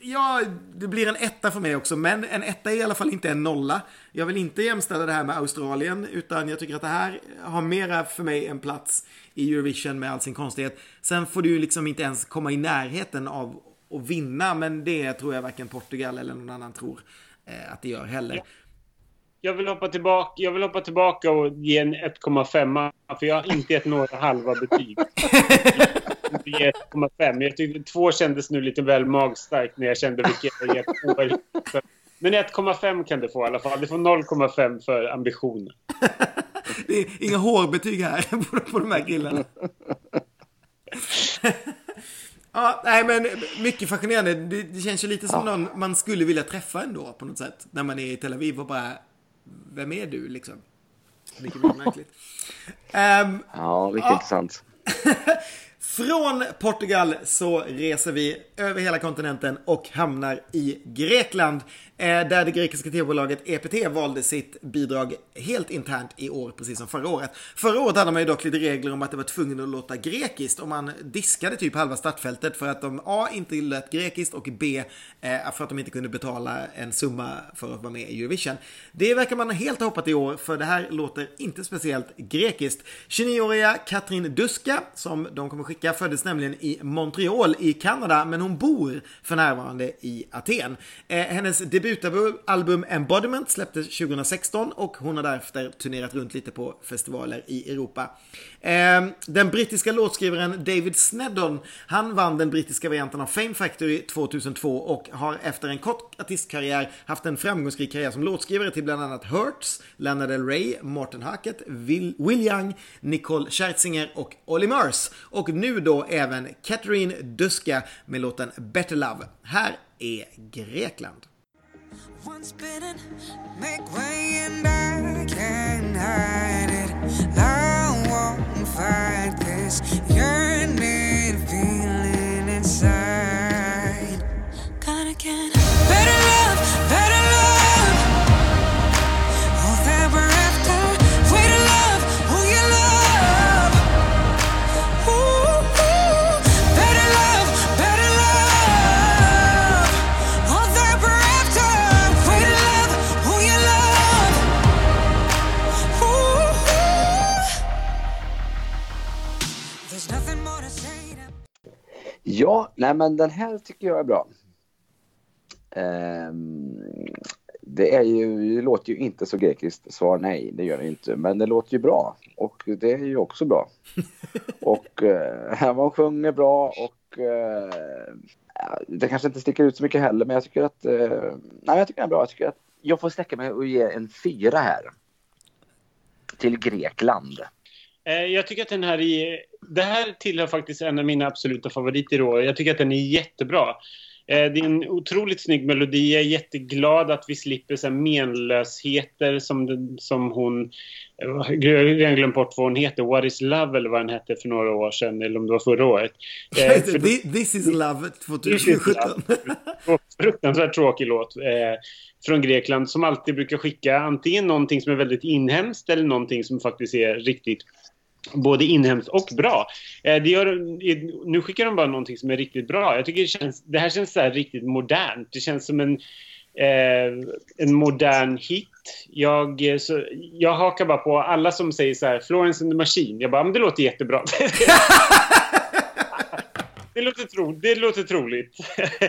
Ja, det blir en etta för mig också, men en etta är i alla fall inte en nolla. Jag vill inte jämställa det här med Australien, utan jag tycker att det här har mera för mig en plats i Eurovision med all sin konstighet. Sen får du ju liksom inte ens komma i närheten av att vinna, men det tror jag varken Portugal eller någon annan tror eh, att det gör heller. Jag vill hoppa tillbaka, jag vill hoppa tillbaka och ge en 1,5 för jag har inte gett några halva betyg. Jag ger 1,5. Jag tyckte två kändes nu lite väl magstarkt när jag kände vilket jag gett Men 1,5 kan det få i alla fall. Det får 0,5 för ambitionen. Det är inga hårbetyg här på, på de här killarna. ja, nej men mycket fascinerande. Det, det känns ju lite som någon man skulle vilja träffa ändå på något sätt. När man är i Tel Aviv och bara, vem är du liksom? Vilket blir märkligt. Ehm, Ja, riktigt Ja. intressant. från Portugal så reser vi över hela kontinenten och hamnar i Grekland. Eh, där det grekiska tv-bolaget EPT valde sitt bidrag helt internt i år, precis som förra året. Förra året hade man ju dock lite regler om att det var tvungen att låta grekiskt och man diskade typ halva startfältet för att de A. inte lät grekiskt och B. Eh, för att de inte kunde betala en summa för att vara med i Eurovision. Det verkar man helt ha hoppat i år för det här låter inte speciellt grekiskt. 29-åriga Katrin Duska, som de kommer skicka, föddes nämligen i Montreal i Kanada, men hon bor för närvarande i Aten. Eh, hennes debutalbum Embodiment släpptes 2016 och hon har därefter turnerat runt lite på festivaler i Europa. Eh, den brittiska låtskrivaren David Sneddon, han vann den brittiska varianten av Fame Factory 2002 och har efter en kort artistkarriär haft en framgångsrik karriär som låtskrivare till bland annat Hurts, Lana Del Rey, Martin Hackett, Will, Will Young, Nicole Scherzinger och Olly Murs. Och nu då även Catherine Duska med låten Better Love. Här är Grekland. Once bitten, make way and I can't hide it. I won't fight this yearning feeling inside. Ja, nej men den här tycker jag är bra. Ehm, det, är ju, det låter ju inte så grekiskt, svar nej, det gör det inte. Men det låter ju bra och det är ju också bra. och uh, man sjunger bra och ja, det kanske inte sticker ut så mycket heller men jag tycker att, eh, nej jag tycker den är bra. Jag tycker att jag får sträcka mig och ge en fyra här. Till Grekland. Eh, Jag tycker att den här är... Det här tillhör faktiskt en av mina absoluta favoriter i år. Jag tycker att den är jättebra. Eh, det är en otroligt snygg melodi. Jag är jätteglad att vi slipper så menlösheter som, den- som hon... Jag har redan glömt bort vad hon heter. What is love eller vad den hette för några år sedan. Eller om det var förra året. Eh, för This is love 2017. fruktansvärt tråkig låt från Grekland som alltid brukar skicka antingen någonting som är väldigt inhemskt eller någonting som faktiskt är riktigt både inhemskt och bra. Eh, det gör, nu skickar de bara någonting som är riktigt bra. Jag tycker det, känns, det här känns så här riktigt modernt. Det känns som en, eh, en modern hit. Jag, eh, så, jag hakar bara på alla som säger så här Florence and the Machine. Jag bara, men det låter jättebra. Det låter, tro, det låter troligt.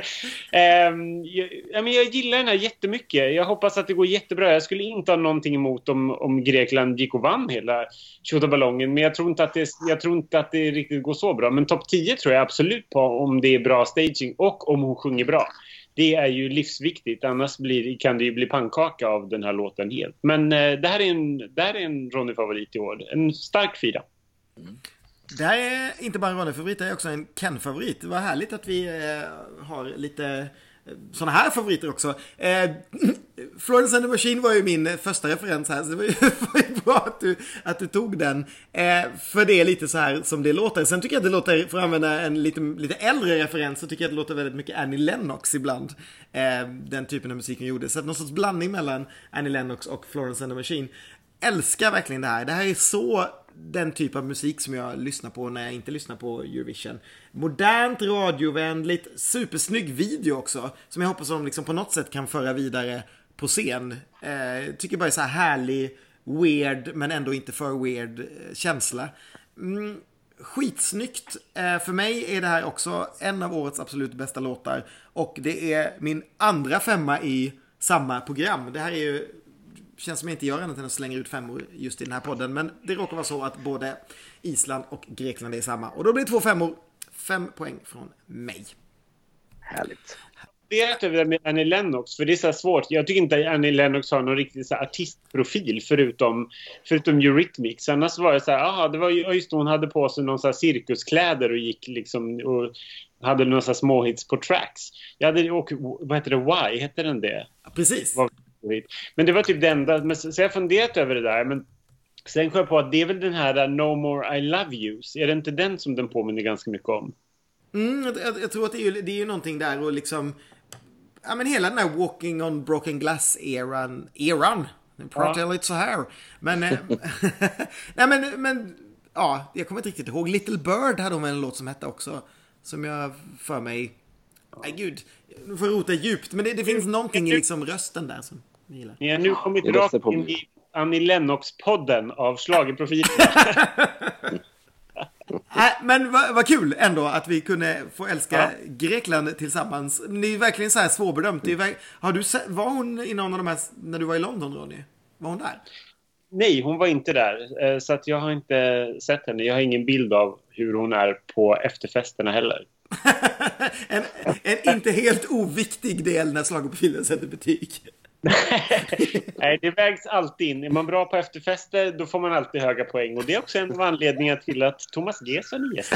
Ehm, jag, jag, jag gillar den här jättemycket. Jag hoppas att det går jättebra. Jag skulle inte ha någonting emot om, om Grekland gick och vann hela tjottaballongen. Men jag tror, inte att det, jag tror inte att det riktigt går så bra. Men topp 10 tror jag absolut på om det är bra staging och om hon sjunger bra. Det är ju livsviktigt. Annars blir, kan det ju bli pannkaka av den här låten helt. Men eh, det här är en, det här är en Ronny-favorit i år. En stark fyra. Mm. Det här är inte bara en Ronny-favorit, det är också en Ken-favorit. Det var härligt att vi eh, har lite eh, sådana här favoriter också. Eh, Florence and the Machine var ju min första referens här, så det var ju, var ju bra att du, att du tog den. Eh, för det är lite så här som det låter. Sen tycker jag att det låter, för att använda en lite, lite äldre referens, så tycker jag att det låter väldigt mycket Annie Lennox ibland. Eh, den typen av musik hon gjorde. Så att någon sorts blandning mellan Annie Lennox och Florence and the Machine. Älskar verkligen det här. Det här är så den typ av musik som jag lyssnar på när jag inte lyssnar på Eurovision. Modernt, radiovänligt, supersnygg video också. Som jag hoppas de liksom på något sätt kan föra vidare på scen. Eh, tycker bara är så här härlig, weird, men ändå inte för weird eh, känsla. Mm, skitsnyggt. Eh, för mig är det här också en av årets absolut bästa låtar. Och det är min andra femma i samma program. Det här är ju känns som jag inte gör annat än att slänga ut femmor just i den här podden. Men det råkar vara så att både Island och Grekland är samma. Och då blir det två femmor. Fem poäng från mig. Härligt. funderat över det med Annie Lennox, för det är så svårt. Jag tycker inte att Annie Lennox har någon riktig så här artistprofil förutom, förutom Eurythmics. Annars var det så här, aha, det var just hon hade på sig någon så här cirkuskläder och gick liksom och hade några småhits på tracks. Jag hade, och, vad heter det, Why, hette den det? Precis. Var- Men det var typ det enda, men så, så jag funderat över det där. Men sen kom jag på att det är väl den här uh, No More I Love Yous. Är det inte den som den påminner ganska mycket om? Mm, jag, jag, tror att det är ju, det är ju någonting där och liksom... Ja men hela den här Walking on Broken Glass-eran. Eran? Nu pratar jag lite så här. Men... eh, nej men, men... Ja, jag kommer inte riktigt ihåg. Little Bird hade hon en låt som hette också. Som jag för mig... Nej gud. Nu får jag rota djupt. Men det, det finns någonting i liksom rösten där som. Ni har nu kommit röstar rakt på in mig. i Annie Lennox-podden av schlagerprofiler. Äh, men vad vad kul ändå att vi kunde få älska Grekland tillsammans. Det är verkligen så här svårbedömt. Det är, verk- har du sett, var hon i någon av de här, när du var i London Ronny? Var hon där? Nej, hon var inte där. eh, Så att jag har inte sett henne. Jag har ingen bild av hur hon är på efterfesterna heller. en, en inte helt oviktig del när schlagerprofilen sätter betyg. Nej, det vägs alltid in. Är man bra på efterfester, då får man alltid höga poäng. Och det är också en av anledningarna till att Thomas Gesson är gäst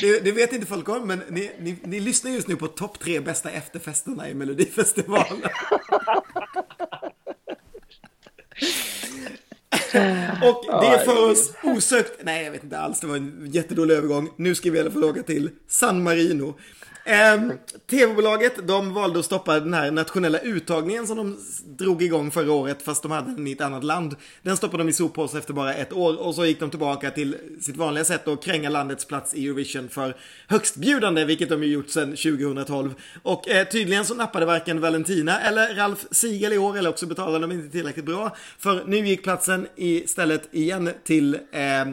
det, det vet inte folk om, men ni, ni, ni lyssnar just nu på topp tre bästa efterfesterna i Melodifestivalen. Och det för oss osökt, nej jag vet inte alls, det var en jättedålig övergång. Nu ska vi i alla fall åka till San Marino. Ehm, TV-bolaget de valde att stoppa den här nationella uttagningen som de drog igång förra året fast de hade den i ett annat land. Den stoppade de i soppåse efter bara ett år och så gick de tillbaka till sitt vanliga sätt att kränga landets plats i Eurovision för högstbjudande, vilket de ju gjort sedan 2012. Och eh, tydligen så nappade varken Valentina eller Ralf Siegel i år eller också betalade de inte tillräckligt bra. För nu gick platsen istället igen till eh,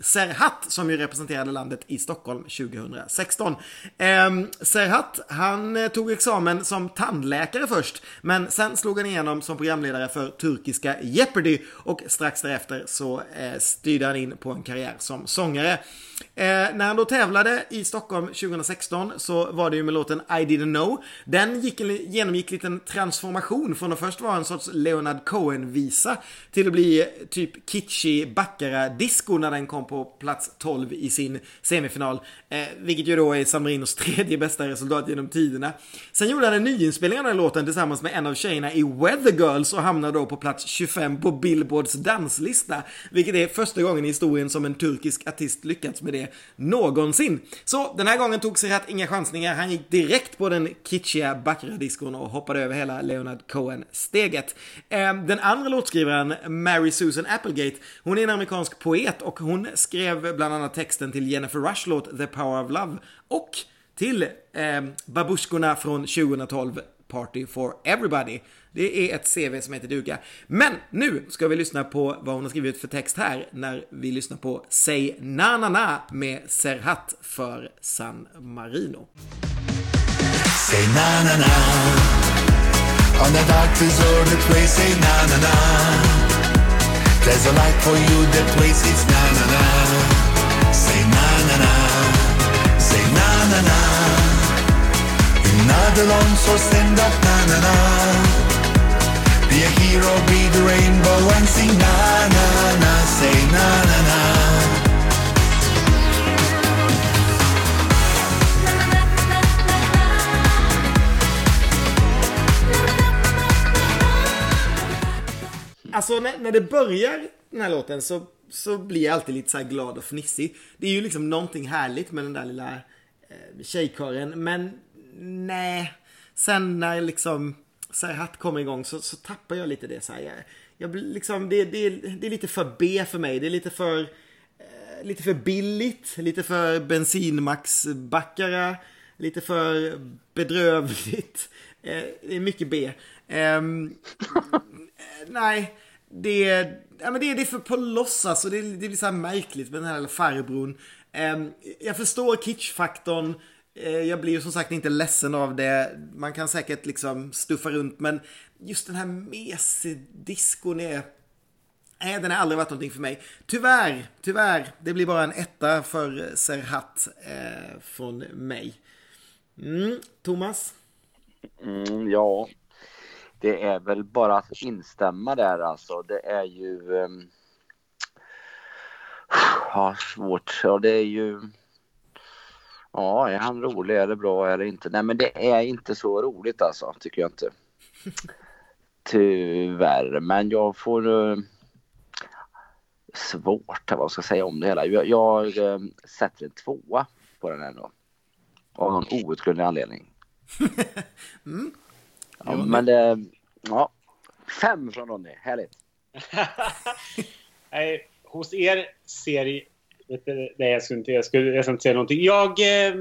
Serhat som ju representerade landet i Stockholm 2016. Eh, Serhat, han eh, tog examen som tandläkare först, men sen slog han igenom som programledare för turkiska Jeopardy och strax därefter så eh, styrde han in på en karriär som sångare. Eh, när han då tävlade i Stockholm 2016 så var det ju med låten I didn't know. Den gick, genomgick en liten transformation från att först vara en sorts Leonard Cohen-visa till att bli typ kitschig Baccara-disco när den kom på plats 12 i sin semifinal. Eh, vilket ju då är San Marinos tredje bästa resultat genom tiderna. Sen gjorde han en nyinspelning av den här låten tillsammans med en av tjejerna i Weather Girls och hamnade då på plats 25 på Billboards danslista. Vilket är första gången i historien som en turkisk artist lyckats med det någonsin. Så den här gången tog Serhat inga chansningar. Han gick direkt på den kitschiga Baccarat-diskon och hoppade över hela Leonard Cohen-steget. Ehm, den andra låtskrivaren, Mary Susan Applegate, hon är en amerikansk poet och hon skrev bland annat texten till Jennifer Rush låt The Power of Love och till eh, Babusjkorna från 2012 Party for Everybody. Det är ett CV som heter duga. Men nu ska vi lyssna på vad hon har skrivit för text här när vi lyssnar på Say Na Na Na med Serhat för San Marino. Say na na na On the doctor's order place Say na na na There's a light for you That place it's na na na Say na na na Say na na na not alone So stand up na na na Be a hero Be the rainbow And sing na na na Say na na na Alltså när, när det börjar den här låten så, så blir jag alltid lite så här glad och fnissig. Det är ju liksom någonting härligt med den där lilla eh, tjejkören. Men nej, sen när liksom Serhat kommer igång så, så tappar jag lite det så här. Jag, jag liksom, det, det, det är lite för B för mig. Det är lite för eh, lite för billigt, lite för bensinmaxbackare, lite för bedrövligt. Eh, det är mycket B. Ehm, eh, nej, det är, ja, men det, det är för på låtsas och det, är- det blir så här märkligt med den här farbrorn. Ehm, jag förstår kitschfaktorn. Eh, jag blir ju som sagt inte ledsen av det. Man kan säkert liksom stuffa runt men just den här mesdiskon är... Nej, den har aldrig varit någonting för mig. Tyvärr, tyvärr. Det blir bara en etta för Serhat eh, från mig. Mm, Thomas? Mm, ja, det är väl bara att instämma där alltså. Det är ju... Eh, Ja, svårt. Ja, det är ju... Ja, är han rolig? Är det bra eller inte? Nej, men det är inte så roligt alltså, tycker jag inte. Tyvärr, men jag får... eh, Svårt, vad ska jag säga om det hela. Jag, jag eh, sätter en tvåa på den ändå. Av någon outgrundlig anledning. Ja, men det... Ja. Fem från Ronny, härligt. Nej, hos er ser... Nej, jag skulle inte, jag skulle, jag ska inte säga någonting. Jag, eh,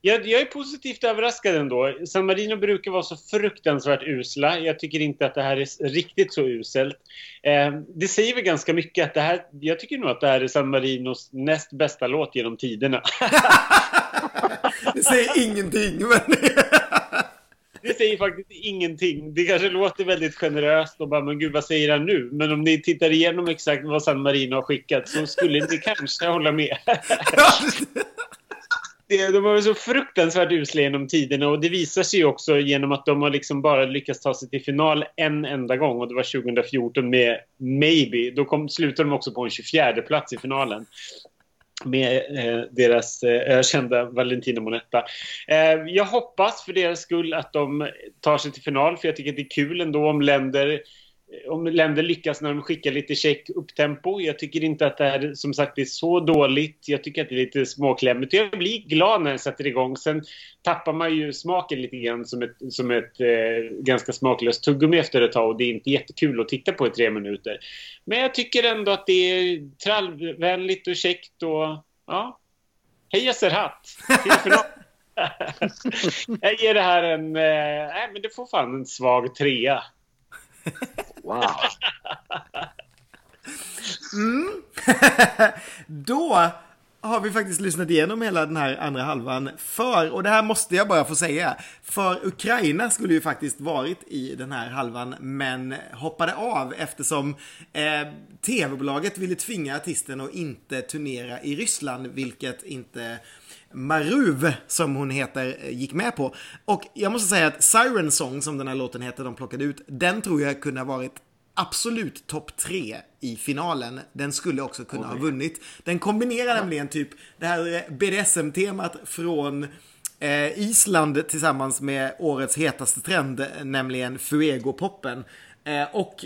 jag, jag är positivt överraskad ändå. San Marino brukar vara så fruktansvärt usla. Jag tycker inte att det här är riktigt så uselt. Eh, det säger väl ganska mycket att det här... Jag tycker nog att det här är San Marinos näst bästa låt genom tiderna. Det säger ingenting men... Det säger faktiskt ingenting. Det kanske låter väldigt generöst och bara, men gud vad säger han nu? Men om ni tittar igenom exakt vad San Marino har skickat så skulle ni kanske hålla med. Det, de har varit så fruktansvärt usla genom tiderna och det visar sig ju också genom att de har liksom bara lyckats ta sig till final en enda gång och det var 2014 med Maybe. Då kom, slutade de också på en 24 plats i finalen med eh, deras eh, ökända Valentino Monetta. Eh, jag hoppas för deras skull att de tar sig till final för jag tycker att det är kul ändå om länder om länder lyckas när de skickar lite check upptempo. Jag tycker inte att det här som sagt är så dåligt. Jag tycker att det är lite småklämmigt. Jag blir glad när den sätter igång. Sen tappar man ju smaken lite grann som ett, som ett eh, ganska smaklöst tuggummi efter ett tag och det är inte jättekul att titta på i tre minuter. Men jag tycker ändå att det är trallvänligt och käckt och ja. Heja Serhat! Jag ger det här en... Eh, nej, men det får fan en svag trea. Wow. Mm. Då har vi faktiskt lyssnat igenom hela den här andra halvan för, och det här måste jag bara få säga, för Ukraina skulle ju faktiskt varit i den här halvan men hoppade av eftersom eh, tv-bolaget ville tvinga artisten att inte turnera i Ryssland, vilket inte Maruv, som hon heter, gick med på. Och jag måste säga att Siren Song, som den här låten heter, de plockade ut, den tror jag kunde ha varit absolut topp tre i finalen. Den skulle också kunna ha vunnit. Den kombinerar nämligen typ det här BDSM-temat från eh, Island tillsammans med årets hetaste trend, nämligen Fuego-poppen. Eh, och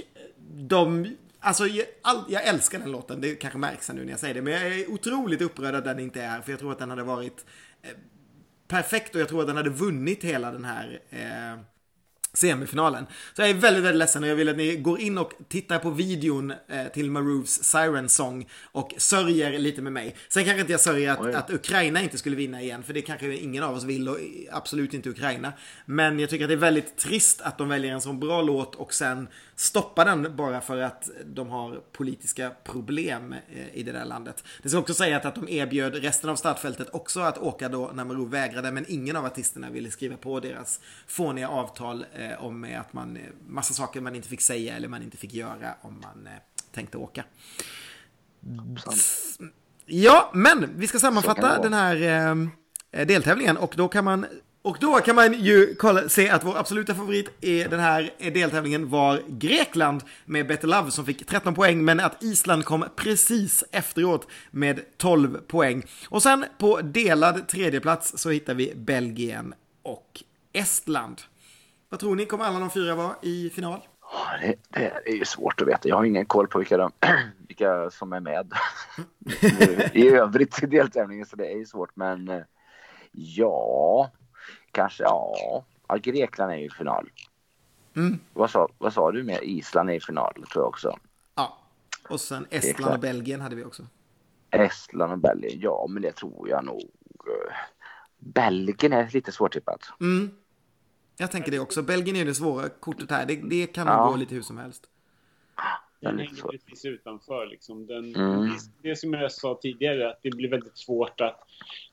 de Alltså, jag, all, jag älskar den låten, det kanske märks nu när jag säger det, men jag är otroligt upprörd att den inte är för jag tror att den hade varit eh, perfekt och jag tror att den hade vunnit hela den här eh, semifinalen. Så jag är väldigt, väldigt ledsen och jag vill att ni går in och tittar på videon eh, till Maroofs Siren Song och sörjer lite med mig. Sen kanske inte jag sörjer att, att Ukraina inte skulle vinna igen, för det kanske ingen av oss vill och absolut inte Ukraina. Men jag tycker att det är väldigt trist att de väljer en sån bra låt och sen stoppar den bara för att de har politiska problem eh, i det där landet. Det ska också sägas att de erbjöd resten av startfältet också att åka då när Maroo vägrade, men ingen av artisterna ville skriva på deras fåniga avtal eh, om att man, eh, massa saker man inte fick säga eller man inte fick göra om man tänkte åka. Ja, men vi ska sammanfatta den här deltävlingen och då kan man och då kan man ju kolla, se att vår absoluta favorit i den här deltävlingen var Grekland med Better Love som fick 13 poäng, men att Island kom precis efteråt med 12 poäng. Och sen på delad tredjeplats så hittar vi Belgien och Estland. Vad tror ni, kommer alla de fyra vara i final? Det, det är ju svårt att veta. Jag har ingen koll på vilka, de, vilka som är med i övrigt i deltävlingen så det är ju svårt. Men eh, ja, kanske ja. ja Grekland är ju i final. Mm. Vad, sa, vad sa du med Island är i final tror jag också. Ja. Och sen Estland klart. och Belgien hade vi också. Estland och Belgien, ja men det tror jag nog. eh, Belgien är lite svårtippat. Mm. Jag tänker det också. Belgien är det svåra kortet här. Det, det kan nog Ja. gå lite hur som helst. Den hänger så- precis utanför. Liksom. Den, Mm. det, det som jag sa tidigare, att det blir väldigt svårt att...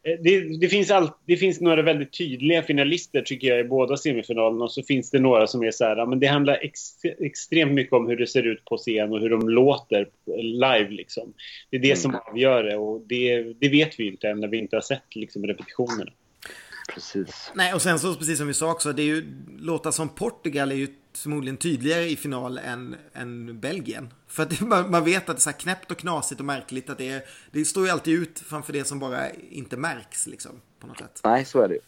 eh, Det, det, finns all, det finns några väldigt tydliga finalister tycker jag i båda semifinalerna och så finns det några som är så här, men det handlar ex, extremt mycket om hur det ser ut på scen och hur de låter live liksom. Det är det som Mm. avgör det och det, det vet vi inte än när vi inte har sett liksom, repetitionerna. Precis. Nej, och sen så precis som vi sa också, det är ju låtar som Portugal är ju förmodligen tydligare i final än, än Belgien. För att man, man vet att det är så här knäppt och knasigt och märkligt att det, är, det står ju alltid ut framför det som bara inte märks liksom på något sätt. Nej, så är det ju.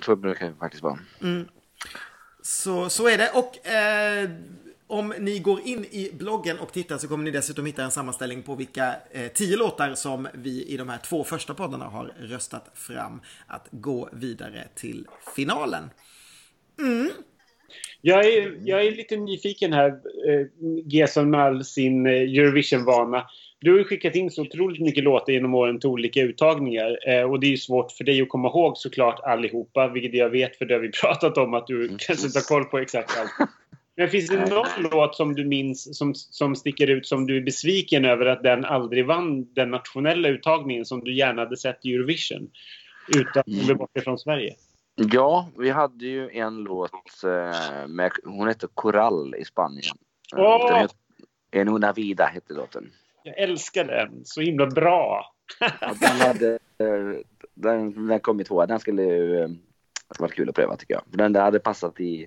Så brukar det faktiskt vara. Så, så är det. Och eh, om ni går in i bloggen och tittar så kommer ni dessutom hitta en sammanställning på vilka eh, tio låtar som vi i de här två första poddarna har röstat fram att gå vidare till finalen. Jag är, jag är lite nyfiken här, eh, Gesson med all sin eh, Eurovision-vana. Du har ju skickat in så otroligt mycket låtar genom åren till olika uttagningar. Eh, och det är ju svårt för dig att komma ihåg såklart allihopa, vilket jag vet för det har vi pratat om att du kanske inte har koll på exakt allt. Men finns det någon låt som du minns som, som sticker ut som du är besviken över att den aldrig vann den nationella uttagningen som du gärna hade sett i Eurovision? Utan att bli bort ifrån Sverige. Ja, vi hade ju en låt eh, med, hon hette Coral i Spanien. Den het, en una vida hette låten. Jag älskar den. Så himla bra. Den, hade, eh, den, den kom i tvåa. Den skulle ju varit kul att pröva tycker jag. Den där hade passat i,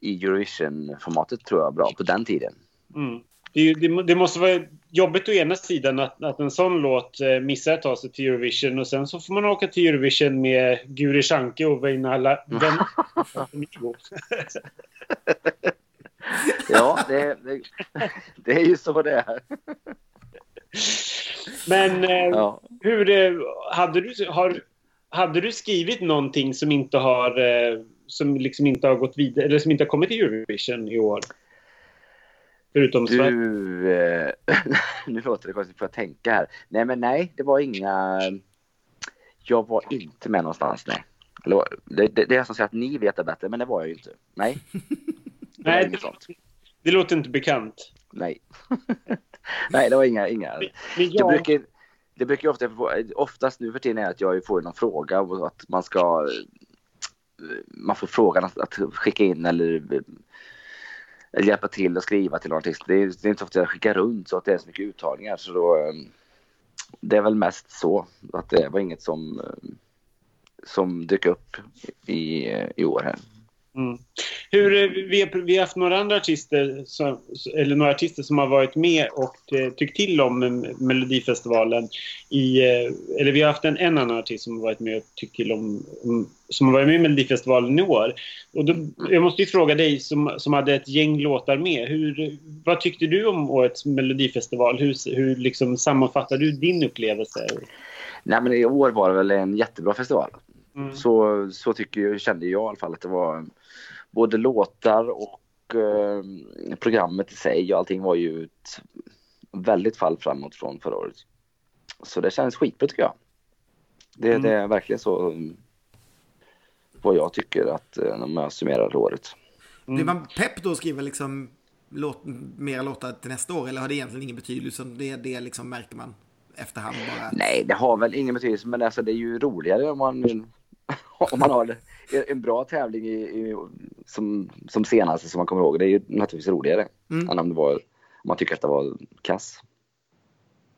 i Eurovision-formatet tror jag bra på den tiden. Mm. Det, det, det måste vara jobbigt å ena sidan att, att en sån låt eh, missar att ta sig till Eurovision och sen så får man åka till Eurovision med Guri Shanke och Amigo. Ja, det, det, det är ju så det är. Men eh, Ja. hur, eh, hade, du, har, hade du skrivit någonting som inte har eh, som liksom inte har gått vidare eller som inte har kommit till Eurovision i år? Förutom Sverige. Du, eh, nu låter det konstigt, får jag tänka här. Nej, men nej, det var inga... Jag var inte med någonstans, nej. Det, det, det är som säger att ni vet det bättre, men det var jag ju inte. Nej. Det Nej, det, sånt. det låter inte bekant. Nej. nej, det var inga... inga. Men Jag brukar, det brukar ju ofta, oftast nu för tiden är att jag får någon fråga och att man ska man får frågan att, att skicka in eller, eller hjälpa till och skriva till någon artist. Det är, det är inte så ofta jag skickar runt så att det är så mycket uttagningar så då ehm, det är väl mest så att det var inget som ehm, som dök upp i, eh, i år här. Mm. Hur, eh, vi, har, vi har haft några andra artister, som, eller några artister som har varit med och eh, tyckt till om Melodifestivalen. I, eh, eller vi har haft en, en annan artist som har varit med och tyckt till om, om som har varit med i Melodifestivalen i år. Och då, jag måste ju fråga dig som, som hade ett gäng låtar med. Hur, vad tyckte du om årets Melodifestival? Hur, hur liksom sammanfattar du din upplevelse? Nej men i år var det väl en jättebra festival. Mm. Så, så tycker jag, kände jag i alla fall att det var både låtar och eh, programmet i sig och allting var ju ett väldigt fall framåt från förra året. Så det känns skitbra tycker jag. Det, Mm. det är verkligen så mm, vad jag tycker att eh, när man summerar året. Blir man pepp då och skriver liksom låt, mera låtar till nästa år? Eller har det egentligen ingen betydelse? Det, det liksom märker man efterhand bara? Nej, det har väl ingen betydelse men alltså, det är ju roligare om man, om man har en bra tävling i, i, som, som senaste som man kommer ihåg. Det är ju naturligtvis roligare Mm. än om det var om man tycker att det var kass.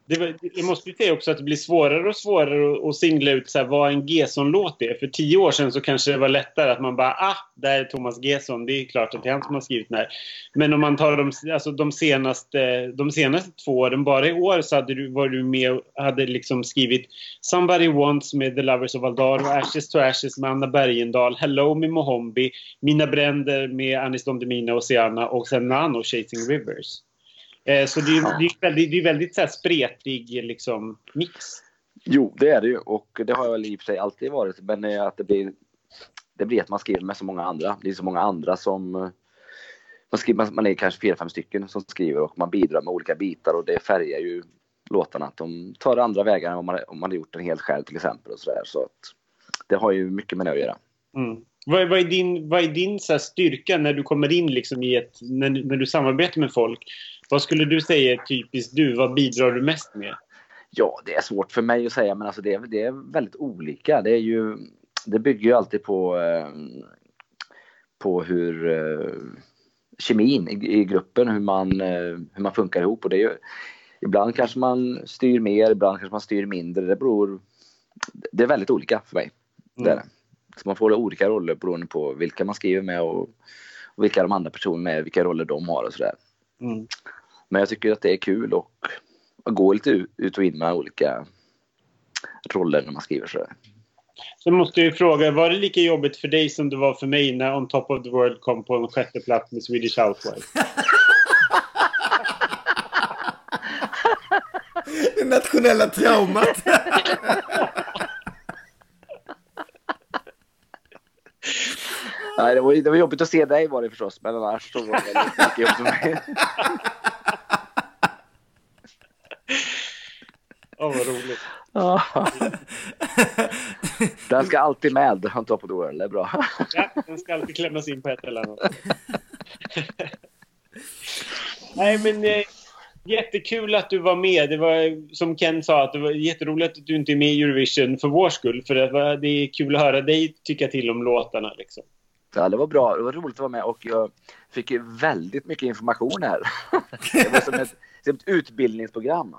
Det jag måste ju säga också att det blir svårare och svårare att, singla ut så här, vad en Gesson-låt är. För tio år sedan så kanske det var lättare att man bara ah, där är Thomas Gesson. Det är klart att det är han som har skrivit den här. Men om man tar de, alltså, de, senaste, de senaste två åren, bara i år så hade du, var du med och hade liksom skrivit Somebody Wants med The Lovers of Aldar och Ashes to Ashes med Anna Bergendahl, Hello med Mohombi, Mina Bränder med Anis Don Demina och Oceana och sen Nano Chasing Rivers. Eh, Så det är, det är väldigt, det är väldigt så här spretig liksom, mix. Jo, det är det ju och det har jag väl i och för sig alltid varit. Men eh, att det blir, det blir att man skriver med så många andra. Det är så många andra som eh, man, skriver, man- är kanske fyra, fem stycken som skriver och man bidrar med olika bitar och det färgar ju låtarna. Att de tar andra vägar än om man, om man hade gjort den helt själv till exempel. Och så där. så att det har ju mycket med det att göra. Mm. Vad, vad är din, vad är din så styrka när du kommer in liksom i ett... När, när du samarbetar med folk? Vad skulle du säga är typiskt du? Vad bidrar du mest med? Ja, det är svårt för mig att säga, men alltså det, är, det är väldigt olika. Det, är ju, det bygger ju alltid på, eh, på hur eh, kemin i, i gruppen, hur man, eh, hur man funkar ihop. Och det är ju, ibland kanske man styr mer, ibland kanske man styr mindre. Det beror... Det är väldigt olika för mig. Det är det. Så man får olika roller beroende på vilka man skriver med och, och vilka de andra personerna är, vilka roller de har och sådär. Mm. Men jag tycker att det är kul och att gå lite ut- och in med olika roller när man skriver sådär. Så måste jag ju fråga, var det lika jobbigt för dig som det var för mig när On Top of the World kom på en sjätte plats med Swedish Housewives? Det nationella traumat. Nej, det, var, det var jobbigt att se dig var det förstås, men annars så var det lite mycket jobb för mig. Åh, vad roligt. Ja. Den ska alltid med, Top of the World. Det är bra. Ja, den ska alltid klämmas in på ett eller annat. Nej, men eh, jättekul att du var med. Det var som Ken sa, att det var jätteroligt att du inte är med i Eurovision för vår skull. För det, var, det är kul att höra dig tycka till om låtarna. Liksom. Ja, det var bra. Det var roligt att vara med och jag fick ju väldigt mycket information här. Det var som ett, som ett utbildningsprogram.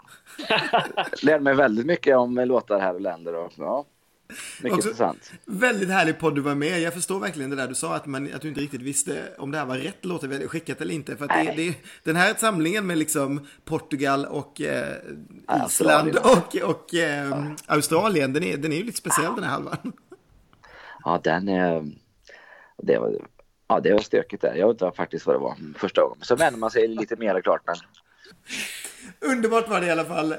Lärde mig väldigt mycket om låtar här och länder. Och, ja, mycket Också- intressant. Väldigt härlig podd du var med. Jag förstår verkligen det där du sa, att, man, att du inte riktigt visste om det här var rätt låt vi hade skickat eller inte. För det, det, den här samlingen med liksom Portugal och eh, Ja, Island Australien. och, och eh, Australien, den är, den är ju lite speciell den här halvan. Ja, den är... Det var, ja, det var stökigt där. Jag vet inte faktiskt vad det var första gången. Så vänjer man sig lite mer klart. Men Underbart var det i alla fall. Eh,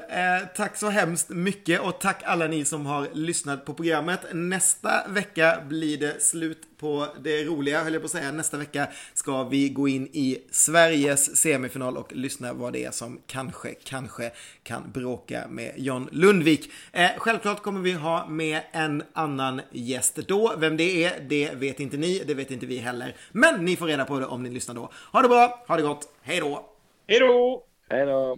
tack så hemskt mycket och tack alla ni som har lyssnat på programmet. Nästa vecka blir det slut på det roliga, höll jag på att säga. Nästa vecka ska vi gå in i Sveriges semifinal och lyssna vad det är som kanske, kanske kan bråka med John Lundvik. Eh, självklart kommer vi ha med en annan gäst då. Vem det är, det vet inte ni, det vet inte vi heller. Men ni får reda på det om ni lyssnar då. Ha det bra, ha det gott, hej då! Hej då! hej då!